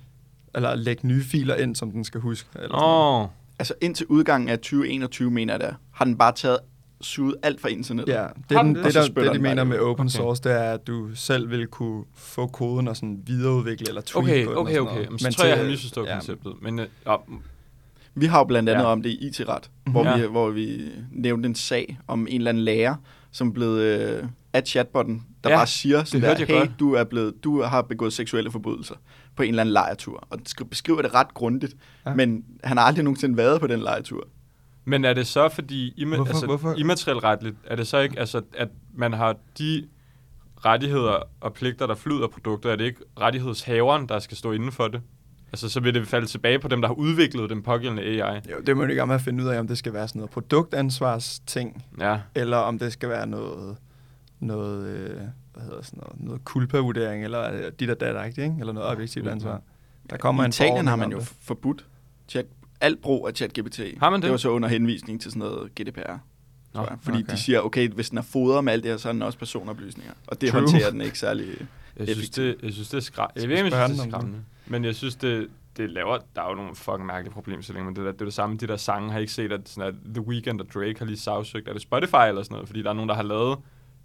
eller lægge nye filer ind, som den skal huske. Eller sådan oh, altså indtil udgangen af 2021, mener jeg er, har den bare taget suget alt fra internettet. Ja, det, er den det? det, der, det, de mener med open Okay. source, det er, at du selv vil kunne få koden og sådan videreudvikle eller tweak okay, på den. okay, okay. noget. Jamen, så Men tror jeg, jeg har misforstået ja, konceptet. Men, øh, ja, Vi har jo blandt andet Ja. om det i IT-ret, hvor, Ja. vi, hvor vi nævnte en sag om en eller anden lærer, som blev øh, af chatbotten, der Ja, bare siger sådan der, hey, godt. du, er blevet, du har begået seksuelle forbrydelser på en eller anden lejetur. Og skri- beskriver det ret grundigt, Ja. ja. men han har aldrig nogensinde været på den lejetur. Men er det så, fordi imma- Hvorfor- altså, hvorfor? immaterielt retligt, er det så ikke, altså, at man har de rettigheder og pligter, der flyder produkter, er det ikke rettighedshaveren, der skal stå inden for det? Altså, så vil det falde tilbage på dem, der har udviklet den pågældende AI. Jo, det må vi gerne finde ud af, om det skal være sådan noget produktansvarsting, Ja. eller om det skal være noget, noget øh, hvad hedder sådan noget, noget kulpa-vurdering, eller øh, dit og dat, ikke? Eller noget objektivt Mhm. ansvar. Der kommer I en Italien har man jo det. forbudt chat, alt brug af ChatGPT. Har man det? Det var så under henvisning til sådan noget GDPR. Nå, jeg. Fordi okay. de siger, okay, hvis den er fodret med alt det her, så er den også personoplysninger. Og det True. håndterer den ikke særlig... Jeg synes, Effektivt. det, jeg synes, det er skræmmende. Jeg ved ikke, jeg synes, det er skræmmende. Men jeg synes, det, det laver... Der er jo nogle fucking mærkelige problemstillinger, men det, der, det er det samme. De der sange har I ikke set, at, sådan, at The Weeknd og Drake har lige sagsøgt. Er det Spotify eller sådan noget? Fordi der er nogen, der har lavet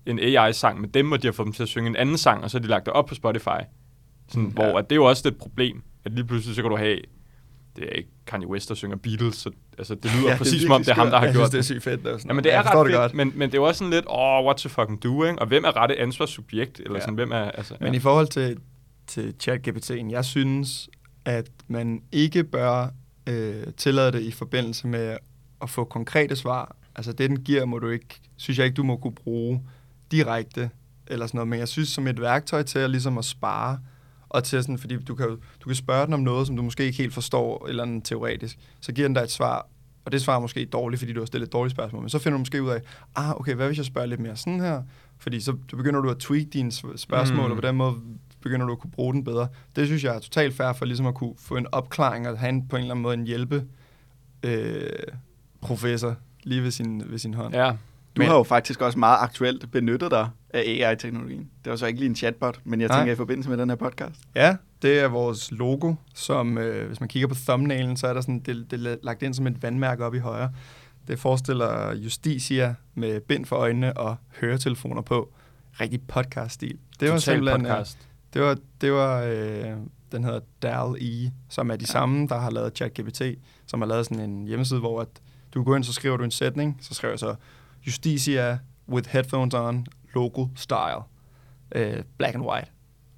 en AI-sang med dem, og de har fået dem til at synge en anden sang, og så har de lagt det op på Spotify. Sådan, Mm, hvor ja. at det er jo også et problem, at lige pludselig så kan du have... Det er ikke Kanye West, der synger Beatles, så altså, det lyder Ja, ja, det præcis som om, det er ham, der har jeg gjort synes, det er sygt fedt. Det er sådan Jamen, noget. det er Jeg ret fedt, godt. men, men det er jo også sådan lidt, åh, oh, what to fucking do, ikke? Og hvem er rette ansvarssubjekt? Eller Ja. sådan, hvem er, altså... Men i forhold til, til ChatGPT'en, jeg synes, at man ikke bør øh, tillade det i forbindelse med at få konkrete svar. Altså det, den giver, må du ikke, synes jeg ikke, du må kunne bruge direkte eller sådan noget. Men jeg synes, som et værktøj til at, ligesom at spare, og til sådan, fordi du kan, du kan spørge den om noget, som du måske ikke helt forstår, eller andet teoretisk, så giver den dig et svar, og det svar er måske dårligt, fordi du har stillet et dårligt spørgsmål, men så finder du måske ud af, ah, okay, hvad hvis jeg spørger lidt mere sådan her? Fordi så begynder du at tweak dine spørgsmål, Mm. og på den måde begynder du at kunne bruge den bedre. Det synes jeg er totalt fair for ligesom at kunne få en opklaring og have en, på en eller anden måde en hjælpe øh, professor lige ved sin, ved sin hånd. Ja, Du Men- har jo faktisk også meget aktuelt benyttet dig af AI-teknologien. Det var så ikke lige en chatbot, men jeg Nej. tænker i forbindelse med den her podcast. Ja, det er vores logo, som øh, hvis man kigger på thumbnailen, så er der sådan, det, det er lagt ind som et vandmærke op i højre. Det forestiller Justitia med bind for øjnene og høretelefoner på. Rigtig podcast-stil. Det var total simpelthen... øh, podcast. Det var, det var øh, den hedder DAL-E, som er de ja. samme, der har lavet ChatGPT, som har lavet sådan en hjemmeside, hvor at du går ind, så skriver du en sætning, så skriver jeg så Justitia with headphones on, logo style, øh, black and white.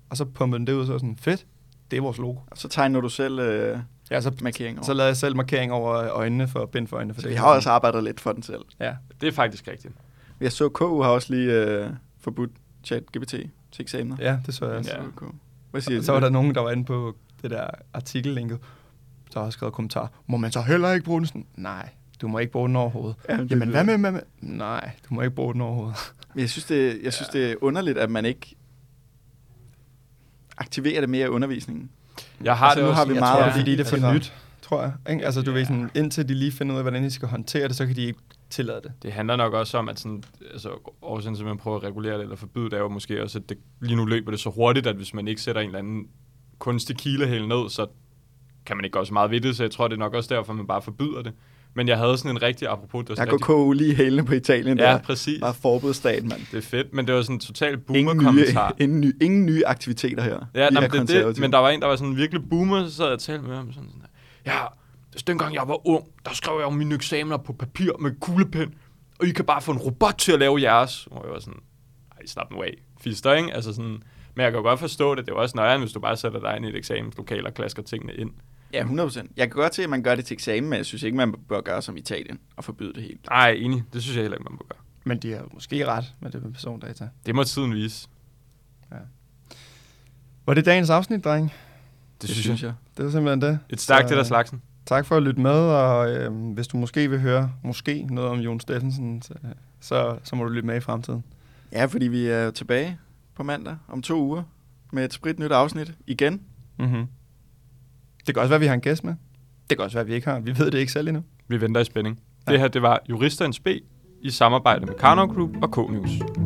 Og så pumper den det ud, så sådan, fedt, det er vores logo. Og så tegner du selv øh, Ja, så, markeringer så over. lavede jeg selv markering over øjnene for bind for øjnene. For Så det vi har sådan- også arbejdet lidt for den selv. Ja, Det er faktisk rigtigt. Jeg så KU har også lige øh, forbudt ChatGPT til eksamener. ja, det så jeg også. Ja. Så. Hvad siger Og så var der nogen, der var inde på det der artikellinket, der har skrevet kommentar. Må man så heller ikke bruge den sådan? Nej, du må ikke bruge den overhovedet. Ja, det Jamen, lyder- hvad med, med, med? Nej, du må ikke bruge den overhovedet. Men Jeg synes, det, jeg synes, det er underligt, at man ikke aktiverer det mere i undervisningen. Jeg har Altså, det nu også har vi Jeg meget tror, af fordi det er for Altså- nyt, tror jeg. Ikke? Altså, du Ja. ved sådan, indtil de lige finder ud af, hvordan de skal håndtere det, så kan de ikke tillade det. Det handler nok også om, at sådan, altså, årsagen til, at man prøver at regulere det eller forbyde det, er jo måske også, at det, lige nu løber det så hurtigt, at hvis man ikke sætter en eller anden kunstig kilehæl ned, så kan man ikke gøre så meget ved det, så jeg tror, det er nok også derfor, man bare forbyder det. Men jeg havde sådan en rigtig, apropos, det var går rigtig, KU lige hælene på Italien Ja, der. præcis. Bare forbudsstat, mand. Det er fedt, men det var sådan en total Ingen nye, boomer-kommentar. ingen, nye, ingen nye aktiviteter her. Ja, nej, men, det, det, men der var en, der var sådan virkelig boomer, så sad jeg og talte med ham sådan, sådan ja, altså, dengang jeg var ung, der skrev jeg jo mine eksamener på papir med kuglepen, og I kan bare få en robot til at lave jeres. Og jeg var sådan, ej, slap nu af, fister, ikke? Altså sådan, men jeg kan jo godt forstå det, det er jo også nøjeren, hvis du bare sætter dig ind i et eksamenslokale og klasker tingene ind. Ja, 100%. Jeg kan godt se, at man gør det til eksamen, men jeg synes ikke, man bør gøre som Italien og forbyde det helt. Nej, enig, det synes jeg heller ikke, man må gøre. Men de har måske ret med det med persondata. Det må tiden vise. Var det dagens afsnit, dreng? Det, det synes jeg. jeg. Det var simpelthen det. Et stærkt Så, det der slagsen. Tak for at lytte med, og øh, hvis du måske vil høre måske noget om Jon Steffensen, så, så, så må du lytte med i fremtiden. Ja, fordi vi er tilbage på mandag om to uger med et sprit nyt afsnit igen. Mm-hmm. Det kan også være, at vi har en gæst med. Det kan også være, at vi ikke har. Vi ved det ikke selv endnu. Vi venter i spænding. Ja. Det her, det var Juristerens B i samarbejde med Karnov Group og K-News.